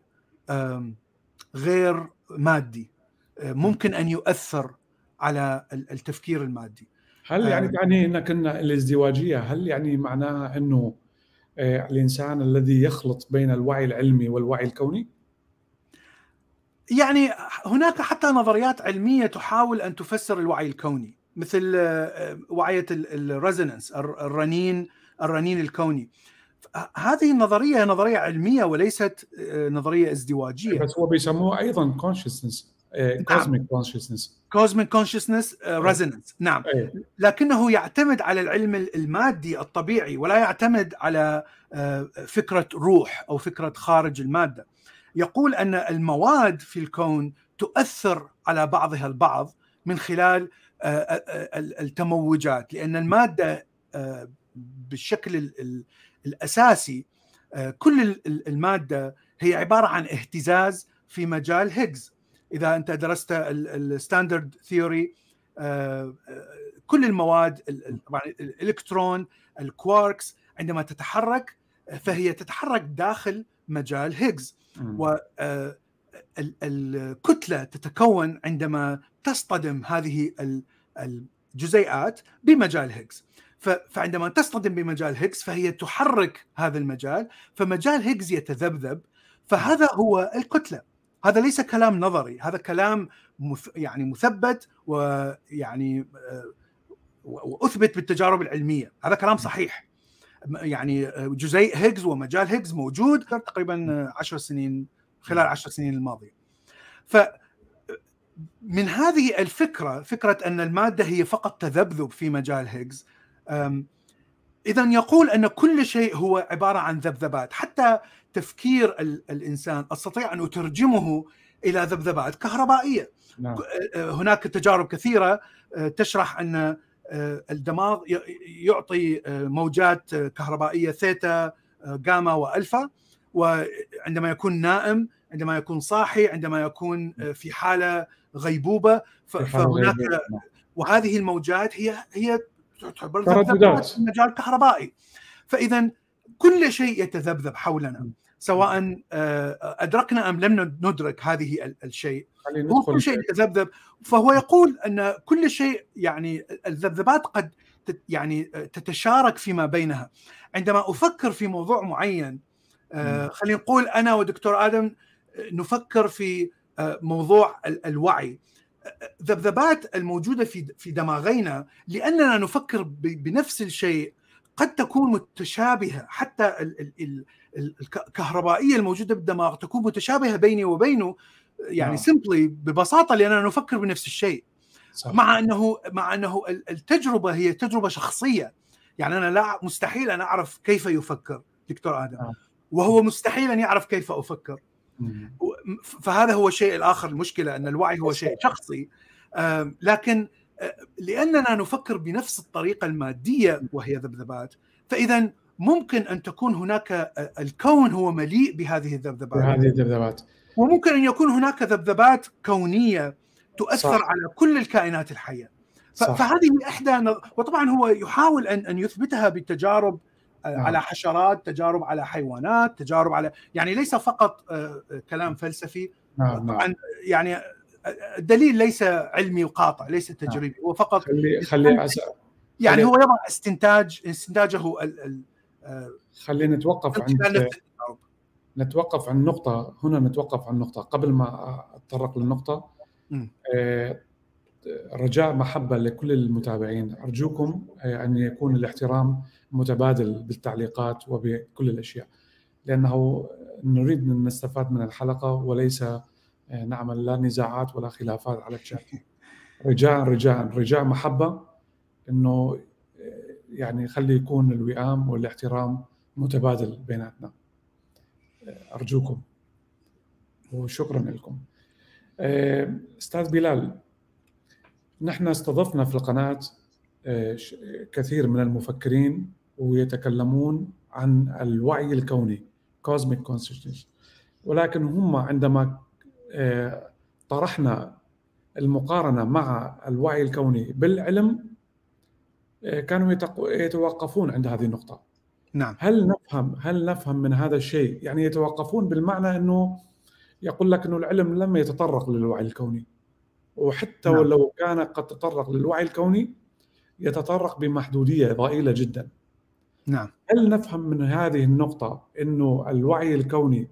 غير مادي آه، ممكن أن يؤثر على التفكير المادي. هل يعني تعني انك ان الازدواجية هل يعني معناها أنه الإنسان الذي يخلط بين الوعي العلمي والوعي الكوني؟ يعني هناك حتى نظريات علمية تحاول أن تفسر الوعي الكوني. مثل آه، وعية ال resonance الرنين الرنين الكوني. هذه النظريه نظرية علمية وليست آه، نظرية ازدواجية. بس هو بيسموه أيضا consciousness cosmic consciousness cosmic consciousness resonance نعم. أيه. لكنه يعتمد على العلم المادي الطبيعي ولا يعتمد على آه، فكرة روح أو فكرة خارج المادة. يقول أن المواد في الكون تؤثر على بعضها البعض من خلال التموجات لأن المادة آه، بالشكل الأساسي آه، كل المادة هي عبارة عن اهتزاز في مجال هيجز إذا أنت درست ال standard theory آه، كل المواد طبعا الإلكترون الكواركس عندما تتحرك فهي تتحرك داخل مجال هيجز و الكتله تتكون عندما تصطدم هذه الجزيئات بمجال هيجز فعندما تصطدم بمجال هيجز فهي تحرك هذا المجال فمجال هيجز يتذبذب فهذا هو الكتلة. هذا ليس كلام نظري هذا كلام يعني مثبت ويعني آه، وأثبت بالتجارب العلمية. هذا كلام صحيح. يعني جزيء هيجز ومجال هيجز موجود تقريبا عشر سنين خلال عشر سنين الماضية. ف من هذه الفكرة فكرة أن المادة هي فقط تذبذب في مجال هيجز اذا يقول أن كل شيء هو عبارة عن ذبذبات حتى تفكير الإنسان أستطيع أن أترجمه إلى ذبذبات كهربائية نعم. هناك تجارب كثيرة تشرح أن الدماغ يعطي موجات كهربائية ثيتا جاما وألفا وعندما يكون نائم عندما يكون صاحي عندما يكون في حالة غيبوبة فهناك وهذه الموجات هي هي تعتبر ترددات. مجال كهربائي. فإذا كل شيء يتذبذب حولنا سواء آه، أدركنا أم لم ندرك هذه الشيء هو كل شيء يتذبذب. فهو يقول أن كل شيء يعني الذبذبات قد يعني تتشارك فيما بينها. عندما أفكر في موضوع معين آه، خلينا نقول أنا ودكتور آدم نفكر في آه، موضوع الوعي. ذبذبات الموجودة في في دماغينا لأننا نفكر بنفس الشيء قد تكون متشابهة. حتى الكهربائية الموجودة بالدماغ تكون متشابهة بيني وبينه. يعني سمبلي نعم. ببساطة لأننا نفكر بنفس الشيء. صح. مع أنه مع أنه التجربة هي تجربة شخصية. يعني أنا لا مستحيل أن أعرف كيف يفكر دكتور آدم. آه. وهو مستحيل أن يعرف كيف أفكر. فهذا هو الشيء الآخر المشكلة أن الوعي هو شيء شخصي لكن لأننا نفكر بنفس الطريقة المادية وهي ذبذبات فاذا ممكن أن تكون هناك الكون هو مليء بهذه الذبذبات بهذه الذبذبات وممكن أن يكون هناك ذبذبات كونية تؤثر صح. على كل الكائنات الحية صح. فهذه إحدى وطبعا هو يحاول أن أن يثبتها بالتجارب. على حشرات تجارب على حيوانات تجارب على يعني ليس فقط آه، آه، كلام فلسفي. نعم طبعا نعم. يعني الدليل ليس علمي وقاطع ليس نعم. تجريبي هو فقط خلي خلي يعني هو يضع استنتاج استنتاجه ال آه، خلينا نتوقف عند نتوقف عن نقطة هنا نتوقف عن نقطة قبل ما أتطرق للنقطة. رجاء محبة لكل المتابعين. أرجوكم أن يكون الاحترام متبادل بالتعليقات وبكل الأشياء. لأنه نريد أن نستفاد من الحلقة وليس آه، نعمل لا نزاعات ولا خلافات على الشات. *laughs* رجاء رجاء رجاء محبة إنه آه، يعني خلي يكون الوئام والاحترام متبادل بيناتنا. آه، أرجوكم وشكرا لكم. أستاذ بلال نحن استضفنا في القناة كثير من المفكرين ويتكلمون عن الوعي الكوني cosmic consciousness. ولكن هم عندما آه، طرحنا المقارنة مع الوعي الكوني بالعلم آه، كانوا يتوقفون عند هذه النقطة. نعم. هل نفهم هل نفهم من هذا الشيء؟ يعني يتوقفون بالمعنى إنه يقول لك إنه العلم لم يتطرق للوعي الكوني. وحتى نعم. ولو كان قد تطرق للوعي الكوني يتطرق بمحدودية ضئيلة جدا. نعم. هل نفهم من هذه النقطة أنه الوعي الكوني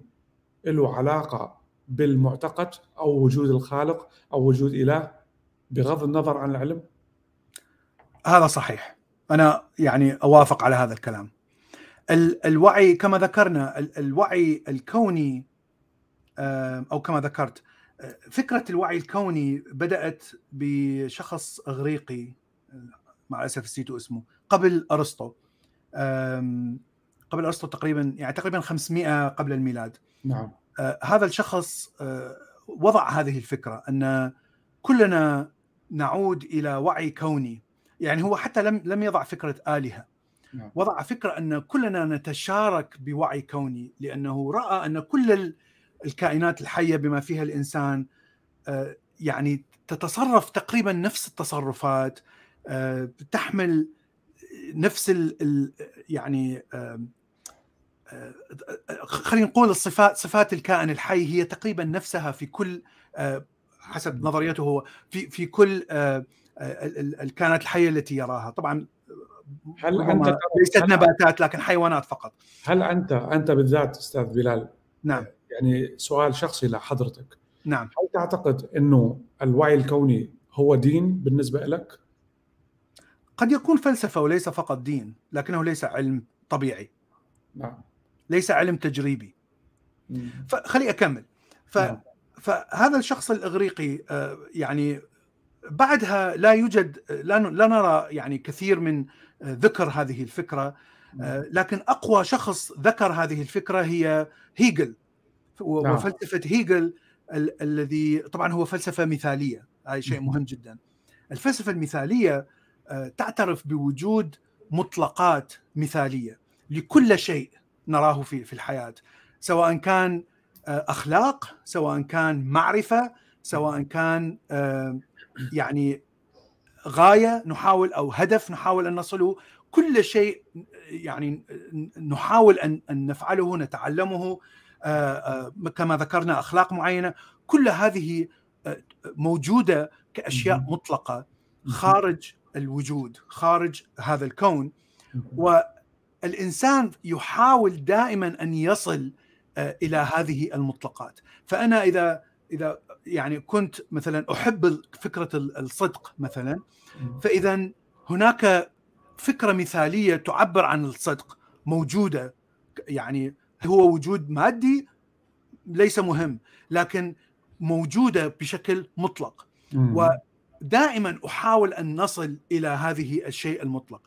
له علاقة بالمعتقد أو وجود الخالق أو وجود إله بغض النظر عن العلم؟ هذا صحيح. أنا يعني أوافق على هذا الكلام. الوعي كما ذكرنا الوعي الكوني أو كما ذكرت فكرة الوعي الكوني بدأت بشخص إغريقي مع الأسف نسيت اسمه قبل أرسطو. قبل أرسطو تقريبا يعني تقريبا 500 قبل الميلاد. نعم. آه هذا الشخص آه وضع هذه الفكرة أن كلنا نعود إلى وعي كوني. يعني هو حتى لم لم يضع فكرة آلهة. نعم. وضع فكرة أن كلنا نتشارك بوعي كوني لأنه رأى أن كل الكائنات الحية بما فيها الإنسان آه يعني تتصرف تقريبا نفس التصرفات تحمل نفس ال يعني خلينا نقول الصفات صفات الكائن الحي هي تقريبا نفسها في كل حسب نظريته هو في في كل الكائنات الحية التي يراها. طبعا هل أنت ليست نباتات لكن حيوانات فقط. هل أنت أنت بالذات أستاذ بلال نعم. يعني سؤال شخصي لحضرتك. نعم. هل تعتقد إنه الوعي الكوني هو دين بالنسبة لك؟ قد يكون فلسفة وليس فقط دين لكنه ليس علم طبيعي. نعم. ليس علم تجريبي. فخلي أكمل. ف... نعم. فهذا الشخص الإغريقي آه، يعني بعدها لا يوجد لا لا نرى يعني كثير من ذكر هذه الفكرة. لكن أقوى شخص ذكر هذه الفكرة هي هيجل. نعم. وفلسفة هيجل الذي طبعا هو فلسفة مثالية. هذا شيء مهم جدا. الفلسفة المثالية تعترف بوجود مطلقات مثالية لكل شيء نراه في في الحياة سواء كان أخلاق سواء كان معرفة سواء كان يعني غاية نحاول أو هدف نحاول أن نصله. كل شيء يعني نحاول أن أن نفعله نتعلمه كما ذكرنا أخلاق معينة. كل هذه موجودة كأشياء مطلقة خارج الوجود خارج هذا الكون. والإنسان يحاول دائما أن يصل إلى هذه المطلقات. فأنا إذا إذا يعني كنت مثلا أحب فكرة الصدق مثلا فاذا هناك فكرة مثالية تعبر عن الصدق موجودة. يعني هو وجود مادي ليس مهم لكن موجودة بشكل مطلق. ودائما أحاول أن نصل إلى هذه الشيء المطلق.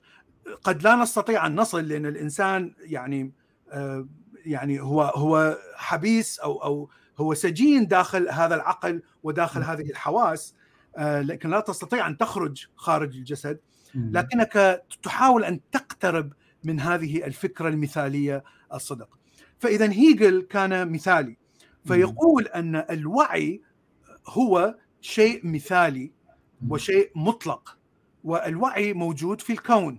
قد لا نستطيع أن نصل لأن الإنسان يعني آه يعني هو هو حبيس أو أو هو سجين داخل هذا العقل وداخل هذه الحواس آه، لكن لا تستطيع أن تخرج خارج الجسد. لكنك تحاول أن تقترب من هذه الفكرة المثالية الصدق. فإذا هيجل كان مثالي فيقول أن الوعي هو شيء مثالي. وشيء مطلق والوعي موجود في الكون.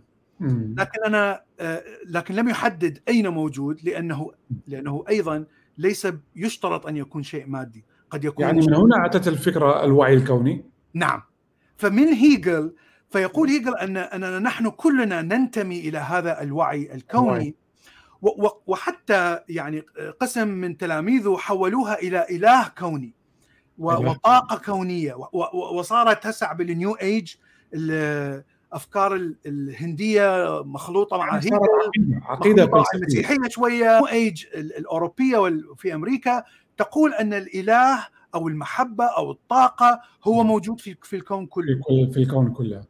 لكن أنا آه، لكن لم يحدد أين موجود لأنه لأنه أيضا ليس يشترط أن يكون شيء مادي. قد يكون يعني من هنا أتت الفكرة الوعي الكوني؟ نعم. فمن هيجل فيقول هيجل أن أننا نحن كلنا ننتمي إلى هذا الوعي الكوني. وحتى يعني قسم من تلاميذه حولوها إلى إله كوني. وطاقة كونية. وصارت تسع بالنيو إيج الافكار الهندية مخلوطة مع عقيدة المسيحية شوية. نيو إيج الأوروبية في أمريكا تقول أن الإله أو المحبة أو الطاقة هو موجود في في الكون كله. في الكون كله.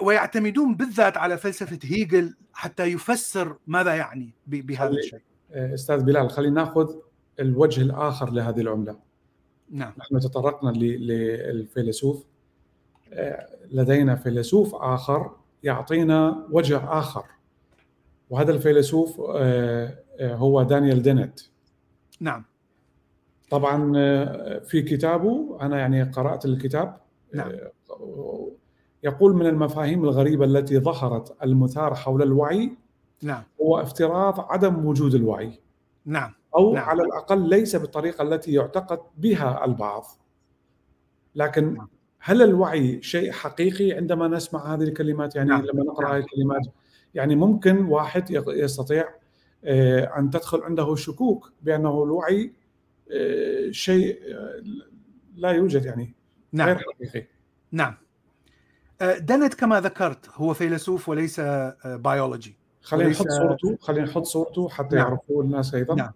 ويعتمدون بالذات على فلسفة هيجل حتى يفسر ماذا يعني بهذا الشيء. آه، أستاذ بلال خلينا ناخذ الوجه الآخر لهذه العملة. نعم. نحن تطرقنا للفيلسوف. آه، لدينا فيلسوف آخر يعطينا وجه آخر. وهذا الفيلسوف آه، هو دانيال دينت نعم. طبعا في كتابه أنا يعني قرأت الكتاب نعم. يقول من المفاهيم الغريبة التي ظهرت المثار حول الوعي نعم. هو افتراض عدم وجود الوعي. نعم. أو نعم. على الأقل ليس بالطريقة التي يعتقد بها البعض لكن نعم. هل الوعي شيء حقيقي عندما نسمع هذه الكلمات يعني نعم. لما نقرأ نعم. هذه الكلمات يعني ممكن واحد يستطيع آه، أن تدخل عنده شكوك بأنه الوعي آه، شيء آه، لا يوجد يعني نعم. غير حقيقي نعم Dennett كما ذكرت هو فيلسوف وليس بيولوجي خلينا نحط صورته خلينا نحط صورته حتى نعم. يعرفوا الناس أيضا نعم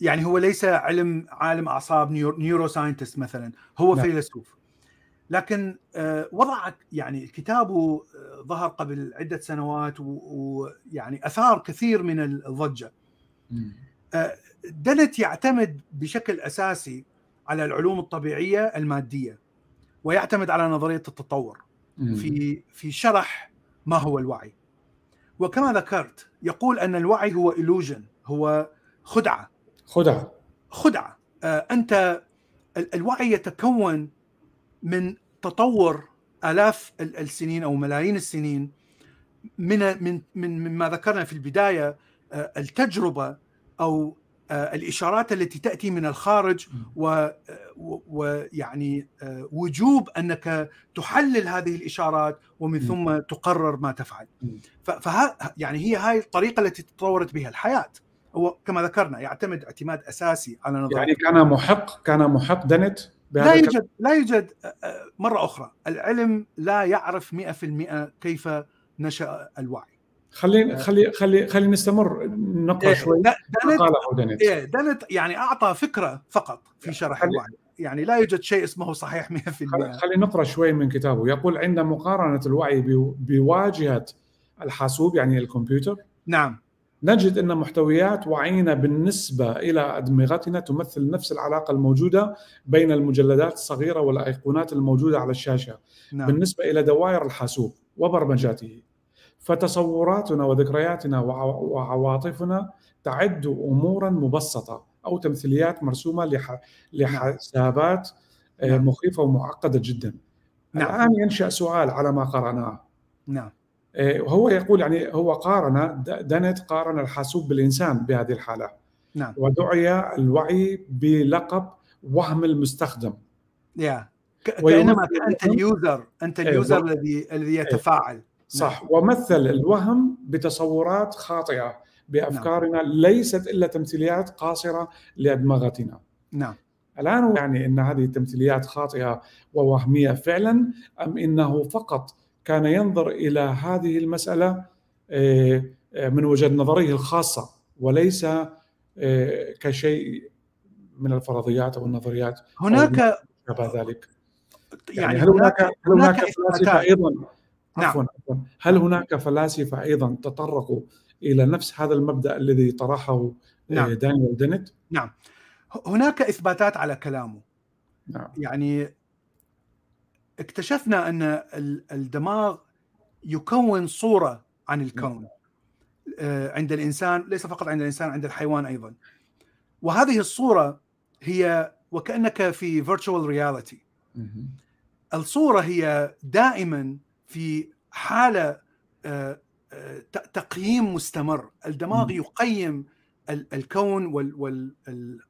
يعني هو ليس علم عالم أعصاب neuroscientist مثلا هو نعم. فيلسوف. لكن وضع يعني كتابه ظهر قبل عدة سنوات ويعني أثار كثير من الضجة. دنت يعتمد بشكل أساسي على العلوم الطبيعية المادية ويعتمد على نظرية التطور في في شرح ما هو الوعي. وكما ذكرت يقول أن الوعي هو illusion هو خدعة. خدعة. خدعة. آه أنت الوعي يتكون من تطور آلاف السنين أو ملايين السنين من من من مما ذكرنا في البداية آه التجربة أو آه، الإشارات التي تأتي من الخارج ويعني وجوب أنك تحلل هذه الإشارات ومن ثم تقرر ما تفعل. فها يعني هي هاي الطريقة التي تطورت بها الحياة. هو كما ذكرنا يعتمد اعتماد أساسي على نظام. يعني كان محق كان محق دنت لا يوجد لا يوجد آه، مرة أخرى. العلم لا يعرف 100% كيف نشأ الوعي. خلينا خلي خلي خلي نستمر نقرأ إيه، شوي. قاله دانيت إيه، يعني أعطى فكرة فقط في شرح خلي- الوعي. يعني لا يوجد شيء اسمه صحيح 100% خل- خلينا نقرأ شوي من كتابه. يقول عند مقارنة الوعي بو- بواجهة الحاسوب يعني الكمبيوتر نعم. نجد إن محتويات وعينا بالنسبة إلى أدمغتنا تمثل نفس العلاقة الموجودة بين المجلدات الصغيرة والأيقونات الموجودة على الشاشة نعم بالنسبة إلى دوائر الحاسوب وبرمجاته فتصوراتنا وذكرياتنا وع- وعواطفنا تعد أمورا مبسطة أو تمثيليات مرسومة لح- لحسابات آه، نعم. مخيفة ومعقدة جدا. نعم. الآن ينشأ سؤال على ما قرأناه نعم وهو يقول يعني هو قارن د- دانت قارن الحاسوب بالإنسان بهذه الحالة. نعم. ودعي الوعي بلقب وهم المستخدم. يا. كأنما أنت اليوزر أنت إيه، ال user الذي الذي يتفاعل. صح. ومثل الوهم بتصورات خاطئة بأفكارنا ليست إلا تمثيليات قاصرة لأدمغتنا. نعم. الآن يعني إن هذه التمثيليات خاطئة ووهمية فعلا أم إنه فقط كان ينظر إلى هذه المسألة آه، آه، من وجهة نظره الخاصة وليس آه، كشيء من الفرضيات أو النظريات هناك شابه ذلك. يعني يعني هل هناك هل هناك هناك فلاسفة. أيضا نعم. عفوا عفوا هل هناك فلاسفة أيضا تطرقوا إلى نفس هذا المبدأ الذي طرحه نعم. دانيال دينيت؟ هناك إثباتات على كلامه نعم يعني اكتشفنا أن ال- الدماغ يكون صورة عن الكون. آه، عند الإنسان ليس فقط عند الإنسان عند الحيوان أيضا. وهذه الصورة هي وكأنك في virtual reality. الصورة هي دائما في حالة آه، آه، تقييم مستمر. الدماغ. يقيم ال- الكون وال وال ال-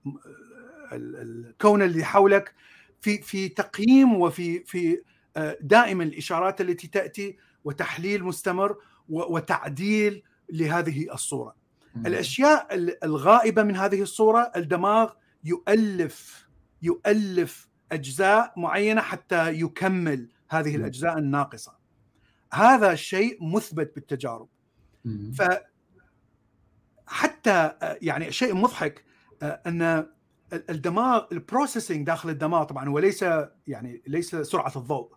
ال- الكون اللي حولك. في في تقييم وفي في آه، دائما الإشارات التي تأتي وتحليل مستمر وتعديل لهذه الصورة. الأشياء ال- الغائبة من هذه الصورة الدماغ يؤلف يؤلف أجزاء معينة حتى يكمل هذه. الأجزاء الناقصة هذا الشيء مثبت بالتجارب. ف حتى آه، يعني شيء مضحك آه، أن الدماغ ال processing داخل الدماغ طبعا هو ليس يعني ليس سرعة الضوء.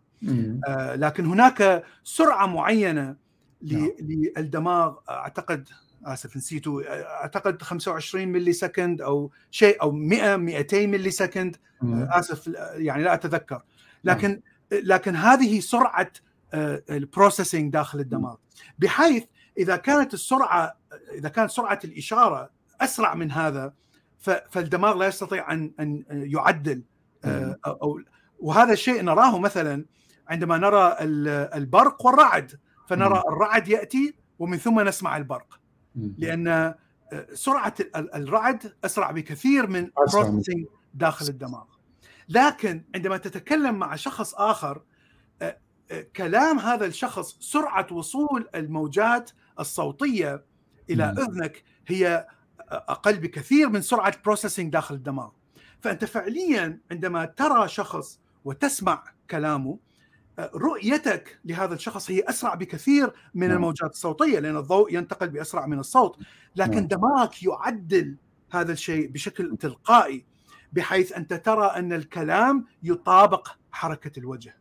آه، لكن هناك سرعة معينة ل- نعم. للدماغ أعتقد آسف نسيته أعتقد 25 millisecond أو شيء أو 100 200 millisecond. آسف يعني لا أتذكر لكن لكن هذه سرعة ال processing داخل الدماغ بحيث إذا كانت السرعة إذا كانت سرعة الإشارة أسرع من هذا فالدماغ لا يستطيع ان أن يعدل آه، أو وهذا الشيء نراه مثلا عندما نرى ال- البرق والرعد فنرى مم. الرعد يأتي ومن ثم نسمع البرق. لأن آه، سرعة ال- الرعد أسرع بكثير من بروسيسنج داخل الدماغ لكن عندما تتكلم مع شخص آخر آه، كلام هذا الشخص سرعة وصول الموجات الصوتية إلى مم. أذنك هي أقل بكثير من سرعة بروسيسنج داخل الدماغ فأنت فعليا عندما ترى شخص وتسمع كلامه آه، رؤيتك لهذا الشخص هي أسرع بكثير من نعم. الموجات الصوتية لأن الضوء ينتقل بأسرع من الصوت لكن نعم. دماغك يعدل هذا الشيء بشكل تلقائي بحيث أنت ترى أن الكلام يطابق حركة الوجه.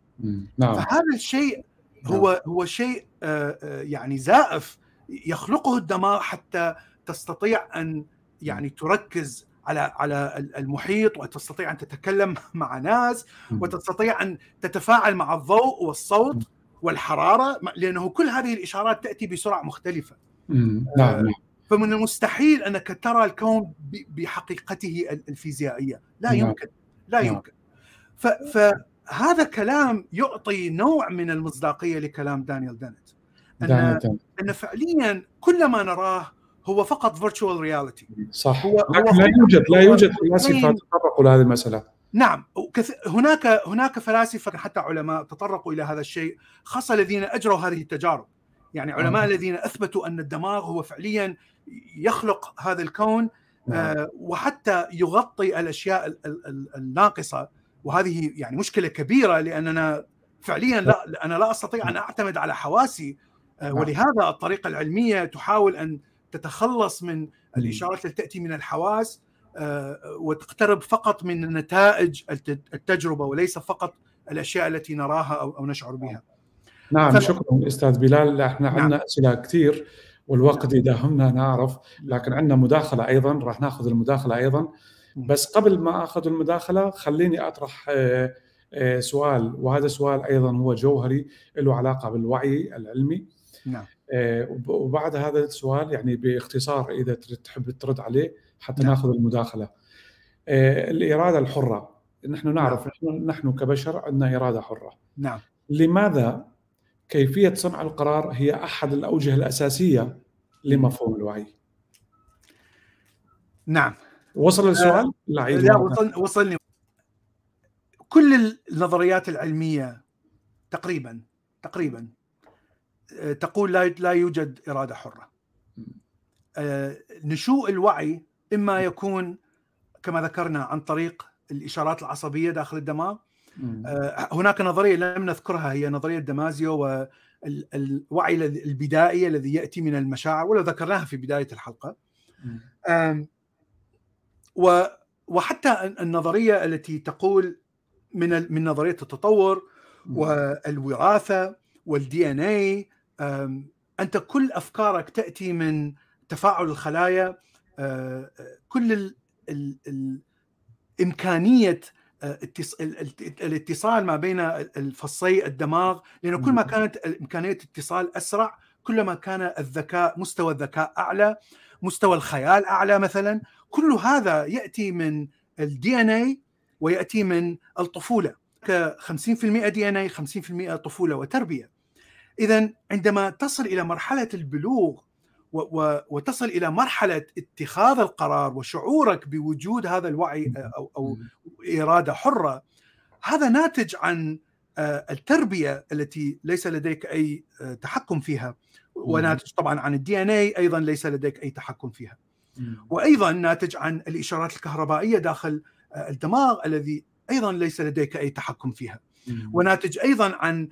نعم فهذا الشيء نعم. هو هو شيء آه، آه، يعني زائف يخلقه الدماغ حتى تستطيع أن يعني تركز على على المحيط وتستطيع أن تتكلم مع ناس. وتستطيع أن تتفاعل مع الضوء والصوت والحرارة لأنه كل هذه الإشارات تأتي بسرعة مختلفة مهم. نعم نعم فمن المستحيل أنك ترى الكون بحقيقته الفيزيائية لا نعم. يمكن لا نعم. يمكن فهذا كلام يعطي نوع من المصداقية لكلام دانيال دينيت أن. أن فعليا كل ما نراه هو فقط virtual reality صح هو- هو لا يوجد لا يوجد فلاسفه تطرقوا لهذه المسألة نعم. هناك هناك فلاسفة حتى علماء تطرقوا إلى هذا الشيء خاصة الذين أجروا هذه التجارب يعني علماء آه. الذين أثبتوا أن الدماغ هو فعليا يخلق هذا الكون نعم. آه، وحتى يغطي الأشياء ال- ال- ال- الناقصة وهذه يعني مشكلة كبيرة لأننا فعليا لا أنا لا أستطيع أن أعتمد على حواسي نعم. ولهذا الطريقة العلمية تحاول أن تتخلص من الإشارات التي تأتي من الحواس وتقترب فقط من نتائج التجربة وليس فقط الأشياء التي نراها أو نشعر بها. نعم ف... شكرا أستاذ بلال. إحنا نعم. عندنا أسئلة كثير والوقت يداهمنا نعرف لكن عندنا مداخلة أيضا راح ناخذ المداخلة أيضا. بس قبل ما أخذ المداخلة خليني أطرح آه، آه، سؤال وهذا سؤال أيضا هو جوهري له علاقة بالوعي العلمي. نعم. آه، وبعد هذا السؤال يعني باختصار إذا تحب ترد عليه حتى نعم. ناخذ المداخلة. الإرادة الحرة. نحن نعرف نعم. نحن كبشر عندنا إرادة حرة. نعم. لماذا كيفية صنع القرار هي أحد الاوجه الأساسية لمفهوم الوعي؟ نعم. وصل السؤال؟ آه، لا, لا وصل وصلني. كل النظريات العلمية تقريبا تقريبا آه، تقول لا لا يوجد إرادة حرة. آه، نشوء الوعي إما يكون كما ذكرنا عن طريق الإشارات العصبية داخل الدماغ. هناك نظرية لم نذكرها هي نظرية دامازيو والوعي البدائي الذي يأتي من المشاعر ولو ذكرناها في بداية الحلقة. وحتى النظرية التي تقول من من نظرية التطور والوراثة والدي إن اي أنت كل أفكارك تأتي من تفاعل الخلايا كل ال ال ال إمكانية الاتصال ما بين الفصي الدماغ لأنه كل ما كانت إمكانية الاتصال أسرع كلما كان الذكاء مستوى الذكاء أعلى مستوى الخيال أعلى مثلا كل هذا يأتي من الدي ان اي ويأتي من الطفولة. ك 50% DNA 50% طفولة وتربية. اذا عندما تصل إلى مرحلة البلوغ وتصل إلى مرحلة اتخاذ القرار وشعورك بوجود هذا الوعي أو أو إرادة حرة هذا ناتج عن آه، التربية التي ليس لديك أي آه، تحكم فيها وناتج طبعا عن ال DNA أيضا ليس لديك أي تحكم فيها. وأيضا ناتج عن الإشارات الكهربائية داخل آه، الدماغ الذي أيضا ليس لديك أي تحكم فيها. وناتج أيضا عن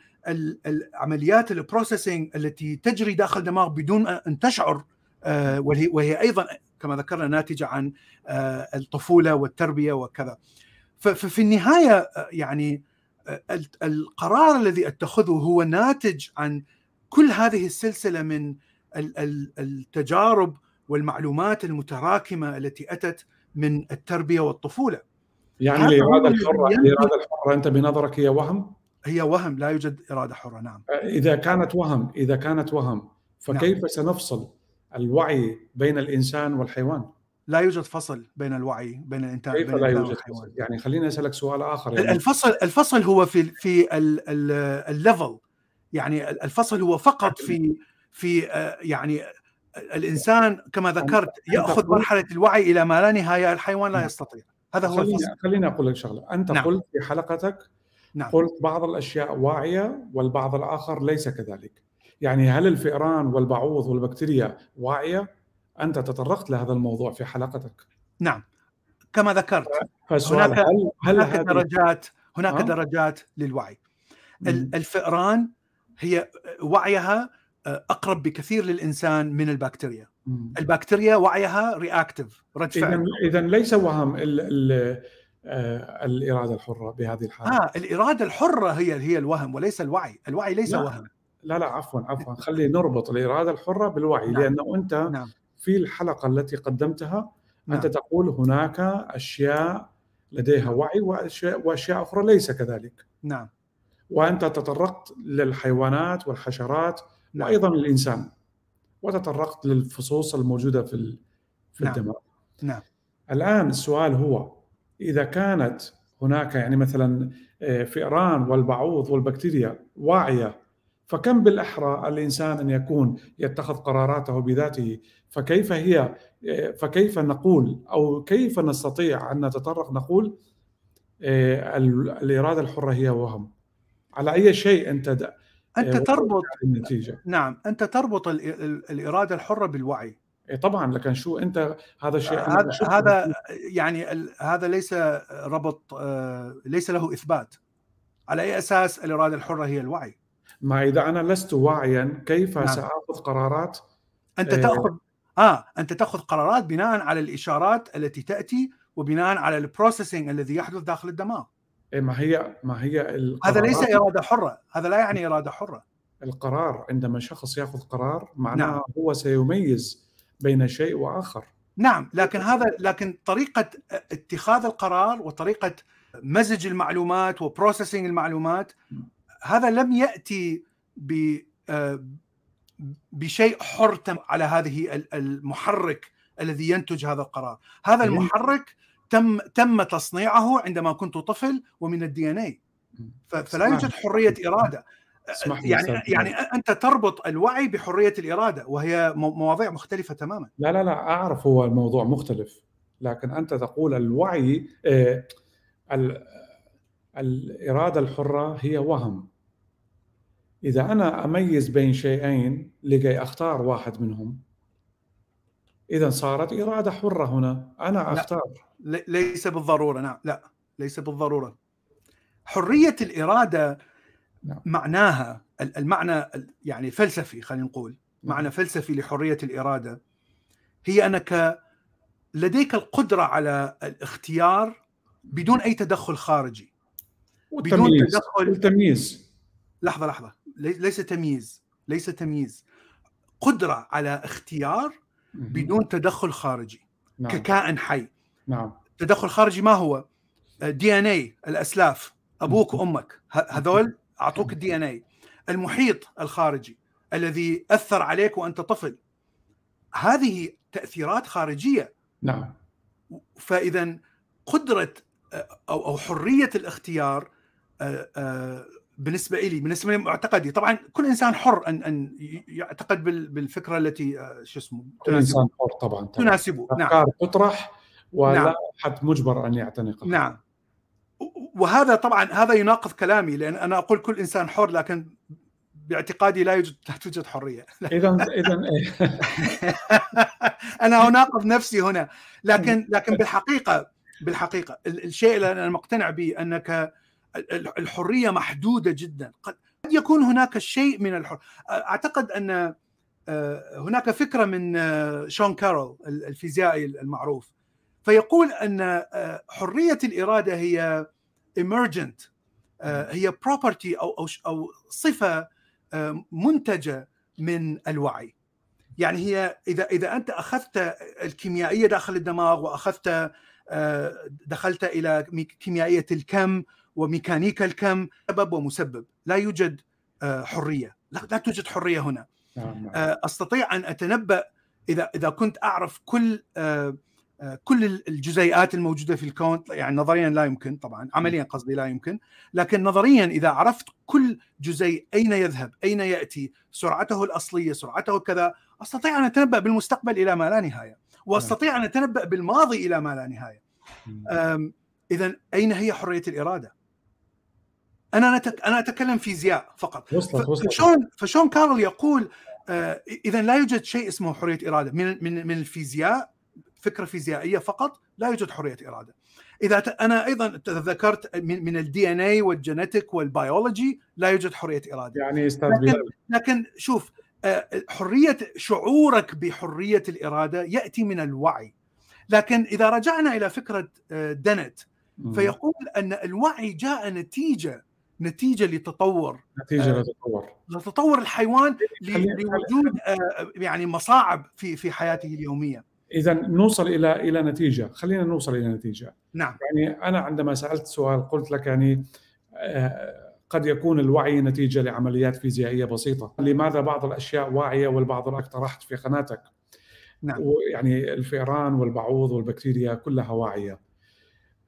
العمليات البروسيسنج التي تجري داخل الدماغ بدون أن تشعر آه، وهي أيضا كما ذكرنا ناتجة عن آه، الطفولة والتربية وكذا. ففي النهاية يعني القرار الذي أتخذه هو ناتج عن كل هذه السلسلة من التجارب والمعلومات المتراكمة التي أتت من التربية والطفولة. يعني الاراده الحرة الاراده الحرة أنت بنظرك هي وهم؟ هي وهم لا يوجد إرادة حرة نعم إذا كانت وهم إذا كانت وهم فكيف نعم. سنفصل الوعي بين الإنسان والحيوان؟ لا يوجد فصل بين الوعي بين الانسان كيف لا يوجد فصل؟ يعني خليني أسألك سؤال آخر يعني الفصل الفصل هو في في الليفل يعني الفصل هو فقط في في يعني الإنسان كما ذكرت يأخذ مرحلة الوعي إلى ما لا نهاية الحيوان لا نعم. يستطيع هذا هو خليني الفصل خليني أقول لك شغلة أنت نعم. قلت في حلقتك نعم. قلت بعض الأشياء واعية والبعض الآخر ليس كذلك يعني هل الفئران والبعوض والبكتيريا واعية أنت تطرقت لهذا الموضوع في حلقتك نعم كما ذكرت هناك هل, هل هناك درجات هناك آه؟ درجات للوعي الفئران هي وعيها آه، أقرب بكثير للإنسان من البكتيريا. البكتيريا وعيها reactive رد فعل اذا ليس وهم ال ال آه الإرادة الحرة بهذه الحالة آه الإرادة الحرة هي هي الوهم وليس الوعي الوعي ليس لا. وهم لا لا عفوا عفوا خلي نربط الإرادة الحرة بالوعي نعم. لأنه أنت نعم. في الحلقة التي قدمتها نعم. انت تقول هناك أشياء لديها وعي وأشياء وأشياء أخرى ليس كذلك نعم وأنت تطرقت للحيوانات والحشرات نعم. وأيضا الانسان وتطرقت للفصوص الموجودة في في نعم. الدماغ. نعم. الآن السؤال هو إذا كانت هناك يعني مثلا آه، فئران والبعوض والبكتيريا واعية فكم بالأحرى الإنسان أن يكون يتخذ قراراته بذاته؟ فكيف هي آه، فكيف نقول أو كيف نستطيع أن نتطرق نقول آه، الإرادة الحرة هي وهم؟ على أي شيء أنت أنت تربط النتيجة. نعم أنت تربط الإرادة الحرة بالوعي. إيه طبعا لكن شو أنت هذا الشيء هذا هذا يعني هذا ليس ربط آه، ليس له إثبات. على أي أساس الإرادة الحرة هي الوعي؟ ما إذا أنا لست واعيا كيف نعم. سآخذ قرارات؟ أنت تاخذ آه أنت تأخذ قرارات بناء على الإشارات التي تأتي وبناء على ال processing الذي يحدث داخل الدماغ. ما هي ما هي هذا ليس إرادة حرة. هذا لا يعني إرادة حرة. القرار عندما شخص يأخذ قرار معناه نعم. هو سيميز بين شيء وآخر. نعم لكن هذا لكن طريقة اتخاذ القرار وطريقة مزج المعلومات و processing المعلومات هذا لم يأتي ب آه، بشيء حر على هذه المحرك الذي ينتج هذا القرار. هذا المحرك تم تم تصنيعه عندما كنت طفل ومن ال DNA فلا يوجد حرية إرادة. يعني يعني أنت تربط الوعي بحرية الإرادة وهي مواضيع مختلفة تماما. لا لا لا أعرف هو الموضوع مختلف لكن أنت تقول الوعي آه، الإرادة الحرة هي وهم. إذا أنا أميز بين شيئين لكي أختار واحد منهم إذا صارت إرادة حرة هنا. أنا أختار. لا. ليس بالضرورة. نعم. لا ليس بالضرورة. حرية الإرادة نعم. معناها المعنى يعني فلسفي خلينا نقول. نعم. معنى فلسفي لحرية الإرادة هي أنك لديك القدرة على الاختيار بدون أي تدخل خارجي. بدون تدخل التمييز لحظة لحظة. ليس تمييز. ليس تمييز. قدرة على اختيار بدون تدخل خارجي نعم. ككائن حي. نعم. تدخل خارجي ما هو؟ دي ان اي الأسلاف. أبوك وأمك. هذول أعطوك الدي ان اي المحيط الخارجي الذي أثر عليك وأنت طفل. هذه تأثيرات خارجية. نعم. فإذا قدرة أو أو حرية الاختيار آه، آه، بالنسبة لي بالنسبة لمعتقدي طبعا كل إنسان حر أن أن يعتقد بالفكرة التي آه، شو اسمه كل إنسان حر طبعا, طبعا. تناسبه نعم. تطرح ولا نعم. حد مجبر أن يعتنقها نعم. وهذا طبعا هذا يناقض كلامي لأن أنا أقول كل إنسان حر لكن باعتقادي لا يوجد لا توجد حرية. *laughs* اذا اذا *laughs* أنا أناقض نفسي هنا لكن لكن بالحقيقة بالحقيقة الشيء اللي أنا مقتنع به أنك الحرية محدودة جدا. قد يكون هناك شيء من الحر أعتقد أن آه، هناك فكرة من آه، شون كارول الفيزيائي المعروف فيقول أن آه، حرية الإرادة هي emergent هي property أو أو أو صفة منتجة من الوعي. يعني هي إذا إذا أنت أخذت الكيميائية داخل الدماغ وأخذت دخلت إلى كيميائية الكم وميكانيكا الكم سبب ومسبب. لا يوجد آه، حرية. لا, لا توجد حرية هنا. نعم، نعم. آه، أستطيع أن أتنبأ إذا إذا كنت أعرف كل آه، كل الجزيئات الموجودة في الكون. يعني نظريا لا يمكن طبعا عمليا قصدي لا يمكن. لكن نظريا إذا عرفت كل جزيء أين يذهب أين يأتي سرعته الأصلية سرعته كذا أستطيع أن أتنبأ بالمستقبل إلى ما لا نهاية. وأستطيع أن أتنبأ بالماضي إلى ما لا نهاية. اذا أين هي حرية الإرادة؟ أنا نتك... أنا أتكلم فيزياء فقط. وصلت وصلت. فشون فشون كارل يقول آه إذا لا يوجد شيء اسمه حرية إرادة. من من من الفيزياء فكرة فيزيائية فقط لا يوجد حرية إرادة. إذا ت... أنا أيضا تذكرت من, من ال DNA وال genetic والبيولوجي لا يوجد حرية إرادة. يعني أستاذ لكن, لكن شوف آه حرية شعورك بحرية الإرادة يأتي من الوعي. لكن إذا رجعنا إلى فكرة آه Dennett فيقول أن الوعي جاء نتيجة نتيجة لتطور نتيجة آه لتطور. لتطور الحيوان لوجود آه يعني مصاعب في في حياته اليومية. اذا نوصل إلى إلى نتيجة. خلينا نوصل إلى نتيجة. نعم. يعني أنا عندما سألت سؤال قلت لك يعني آه قد يكون الوعي نتيجة لعمليات فيزيائية بسيطة. لماذا بعض الأشياء واعية والبعض اقترحت في قناتك نعم. يعني الفئران والبعوض والبكتيريا كلها واعية.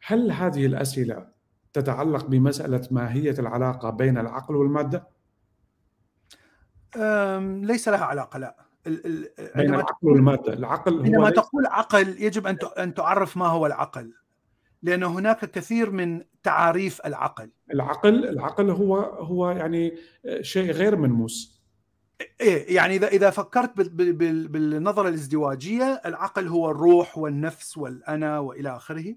هل هذه الأسئلة تتعلق بمسألة ماهية العلاقة بين العقل والمادة؟ ليس لها علاقة لا. بين العقل والمادة. العقل هو عندما تقول عقل يجب أن أن تعرف ما هو العقل لأن هناك كثير من تعاريف العقل. العقل العقل هو هو يعني شيء غير ملموس إيه يعني إذا إذا فكرت بالنظرة الازدواجية العقل هو الروح والنفس والأنا وإلى آخره.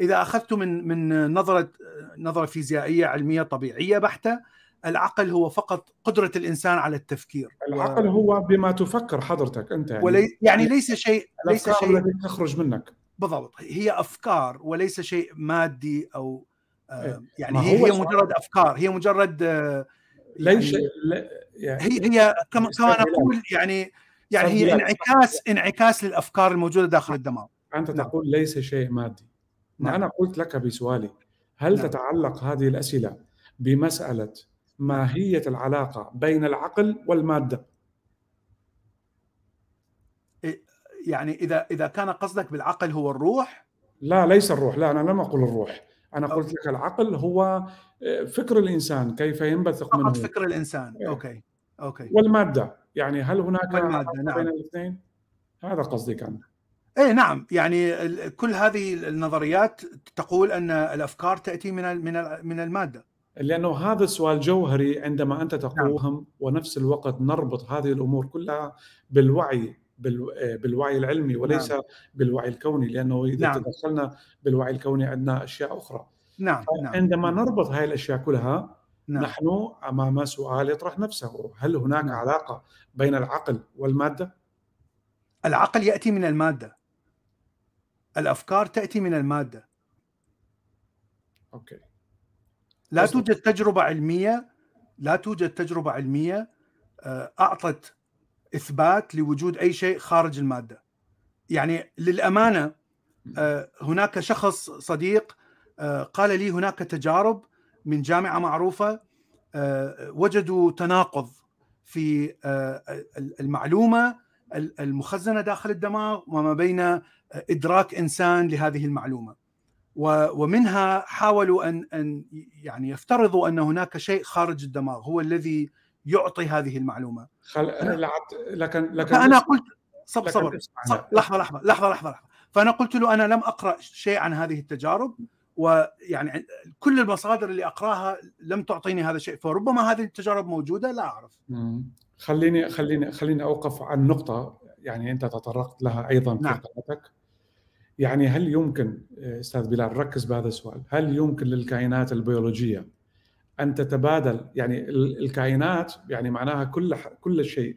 إذا اخذته من من نظرة نظرة فيزيائية علمية طبيعية بحتة العقل هو فقط قدرة الإنسان على التفكير. العقل و... هو بما تفكر حضرتك أنت يعني. ولي... يعني ليس شيء ليس شيء التي تخرج منك. بالضبط. هي أفكار وليس شيء مادي أو آه يعني هي هي مجرد أفكار. هي مجرد آه يعني ليش يعني هي هي كما كما نقول يعني يعني هي انعكاس انعكاس للأفكار الموجودة داخل الدماغ. انت نعم. تقول ليس شيء مادي. نعم. أنا قلت لك بسؤالي هل نعم. تتعلق هذه الأسئلة بمسألة ماهيه العلاقة بين العقل والمادة يعني إذا إذا كان قصدك بالعقل هو الروح لا ليس الروح لا أنا لم أقل الروح أنا قلت لك العقل هو آه، فكر الإنسان كيف ينبثق منه فقط فكر الإنسان إيه. أوكي أوكي والمادة يعني هل هناك والمادة. نعم. بين الاثنين هذا قصدي كان إيه نعم يعني كل هذه النظريات تقول أن الأفكار تأتي من من من المادة لأنه هذا سؤال جوهري عندما أنت تقول نعم. ونفس الوقت نربط هذه الأمور كلها بالوعي بالوعي العلمي وليس نعم. بالوعي الكوني لأنه إذا نعم. تدخلنا بالوعي الكوني عندنا أشياء أخرى نعم, نعم. عندما نربط هذه الأشياء كلها نعم. نحن أمام سؤال يطرح نفسه هل هناك نعم. علاقة بين العقل والمادة العقل يأتي من المادة الأفكار تأتي من المادة. أوكي. لا توجد تجربة علمية لا توجد تجربة علمية آه، أعطت إثبات لوجود أي شيء خارج المادة. يعني للأمانة آه، هناك شخص صديق آه، قال لي هناك تجارب من جامعة معروفة وجدوا تناقض في المعلومة المخزنة داخل الدماغ وما بين إدراك إنسان لهذه المعلومة. ومنها حاولوا أن أن يعني يفترضوا أن هناك شيء خارج الدماغ هو الذي يعطي هذه المعلومة. خل... لكن لكن فأنا قلت صبر صبر, صبر. لحظة لحظة لحظة لحظة لحظة. فأنا قلت له أنا لم أقرأ شيء عن هذه التجارب ويعني كل المصادر اللي أقراها لم تعطيني هذا الشيء فربما هذه التجارب موجودة لا أعرف. خليني خليني خليني أوقف عن نقطة يعني أنت تطرقت لها أيضا نعم. في قناتك يعني هل يمكن أستاذ بلال ركز بهذا السؤال. هل يمكن للكائنات البيولوجية أن تتبادل؟ يعني الكائنات يعني معناها كل كل شيء.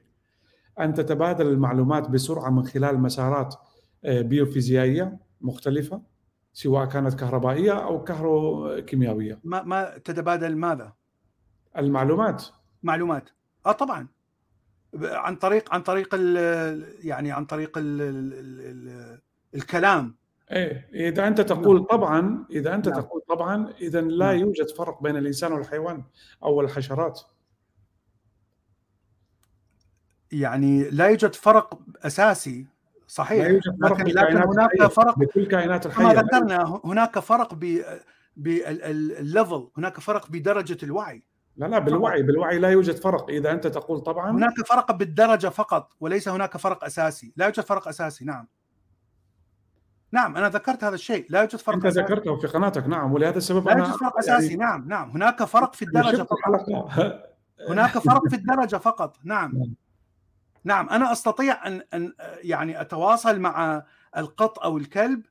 أن تتبادل المعلومات بسرعة من خلال مسارات آه، بيوفيزيائية مختلفة سواء كانت كهربائية أو كهروكيميائيه ما ما تتبادل ماذا؟ المعلومات. معلومات. آه طبعا. عن طريق عن طريق ال يعني عن طريق ال ال الكلام إيه إذا أنت تقول نعم. طبعا إذا أنت نعم. تقول طبعا إذا لا نعم. يوجد فرق بين الإنسان والحيوان أو الحشرات يعني لا يوجد فرق أساسي صحيح لا يوجد فرق لكن, لكن هناك الحية. فرق بكل كائنات الحية كما ذكرنا هناك فرق بالليفل هناك فرق بدرجة الوعي لا لا بالوعي بالوعي لا يوجد فرق إذا أنت تقول طبعا هناك فرق بالدرجة فقط وليس هناك فرق أساسي لا يوجد فرق أساسي نعم نعم أنا ذكرت هذا الشيء. لا يوجد فرق أنت أساسي. ذكرته في قناتك. نعم ولهذا السبب لا يوجد فرق أساسي. يعني... نعم نعم. هناك فرق في الدرجة فقط. *laughs* هناك فرق في الدرجة فقط. نعم. نعم. نعم أنا أستطيع أن أن يعني أتواصل مع القط أو الكلب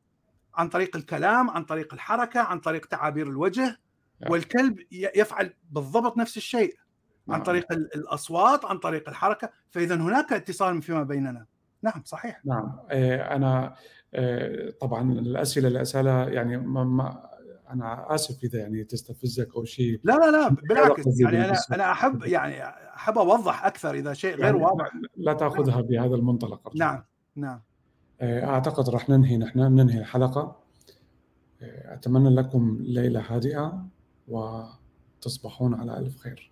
عن طريق الكلام عن طريق الحركة عن طريق تعابير الوجه. نعم. والكلب يفعل بالضبط نفس الشيء. عن نعم. طريق الأصوات عن طريق الحركة. فإذا هناك اتصال فيما بيننا. نعم صحيح. نعم. إيه، أنا طبعا الأسئلة اللي اسالها يعني ما, ما أنا آسف إذا يعني تستفزك أو شيء. لا لا لا بالعكس. يعني أنا أنا احب يعني أحب أوضح أكثر إذا شيء غير يعني واضح. لا تأخذها نعم. بهذا المنطلق أرجو. نعم نعم. إيه، أعتقد راح ننهي نحن ننهي الحلقة. أتمنى لكم ليلة هادئة وتصبحون على ألف خير.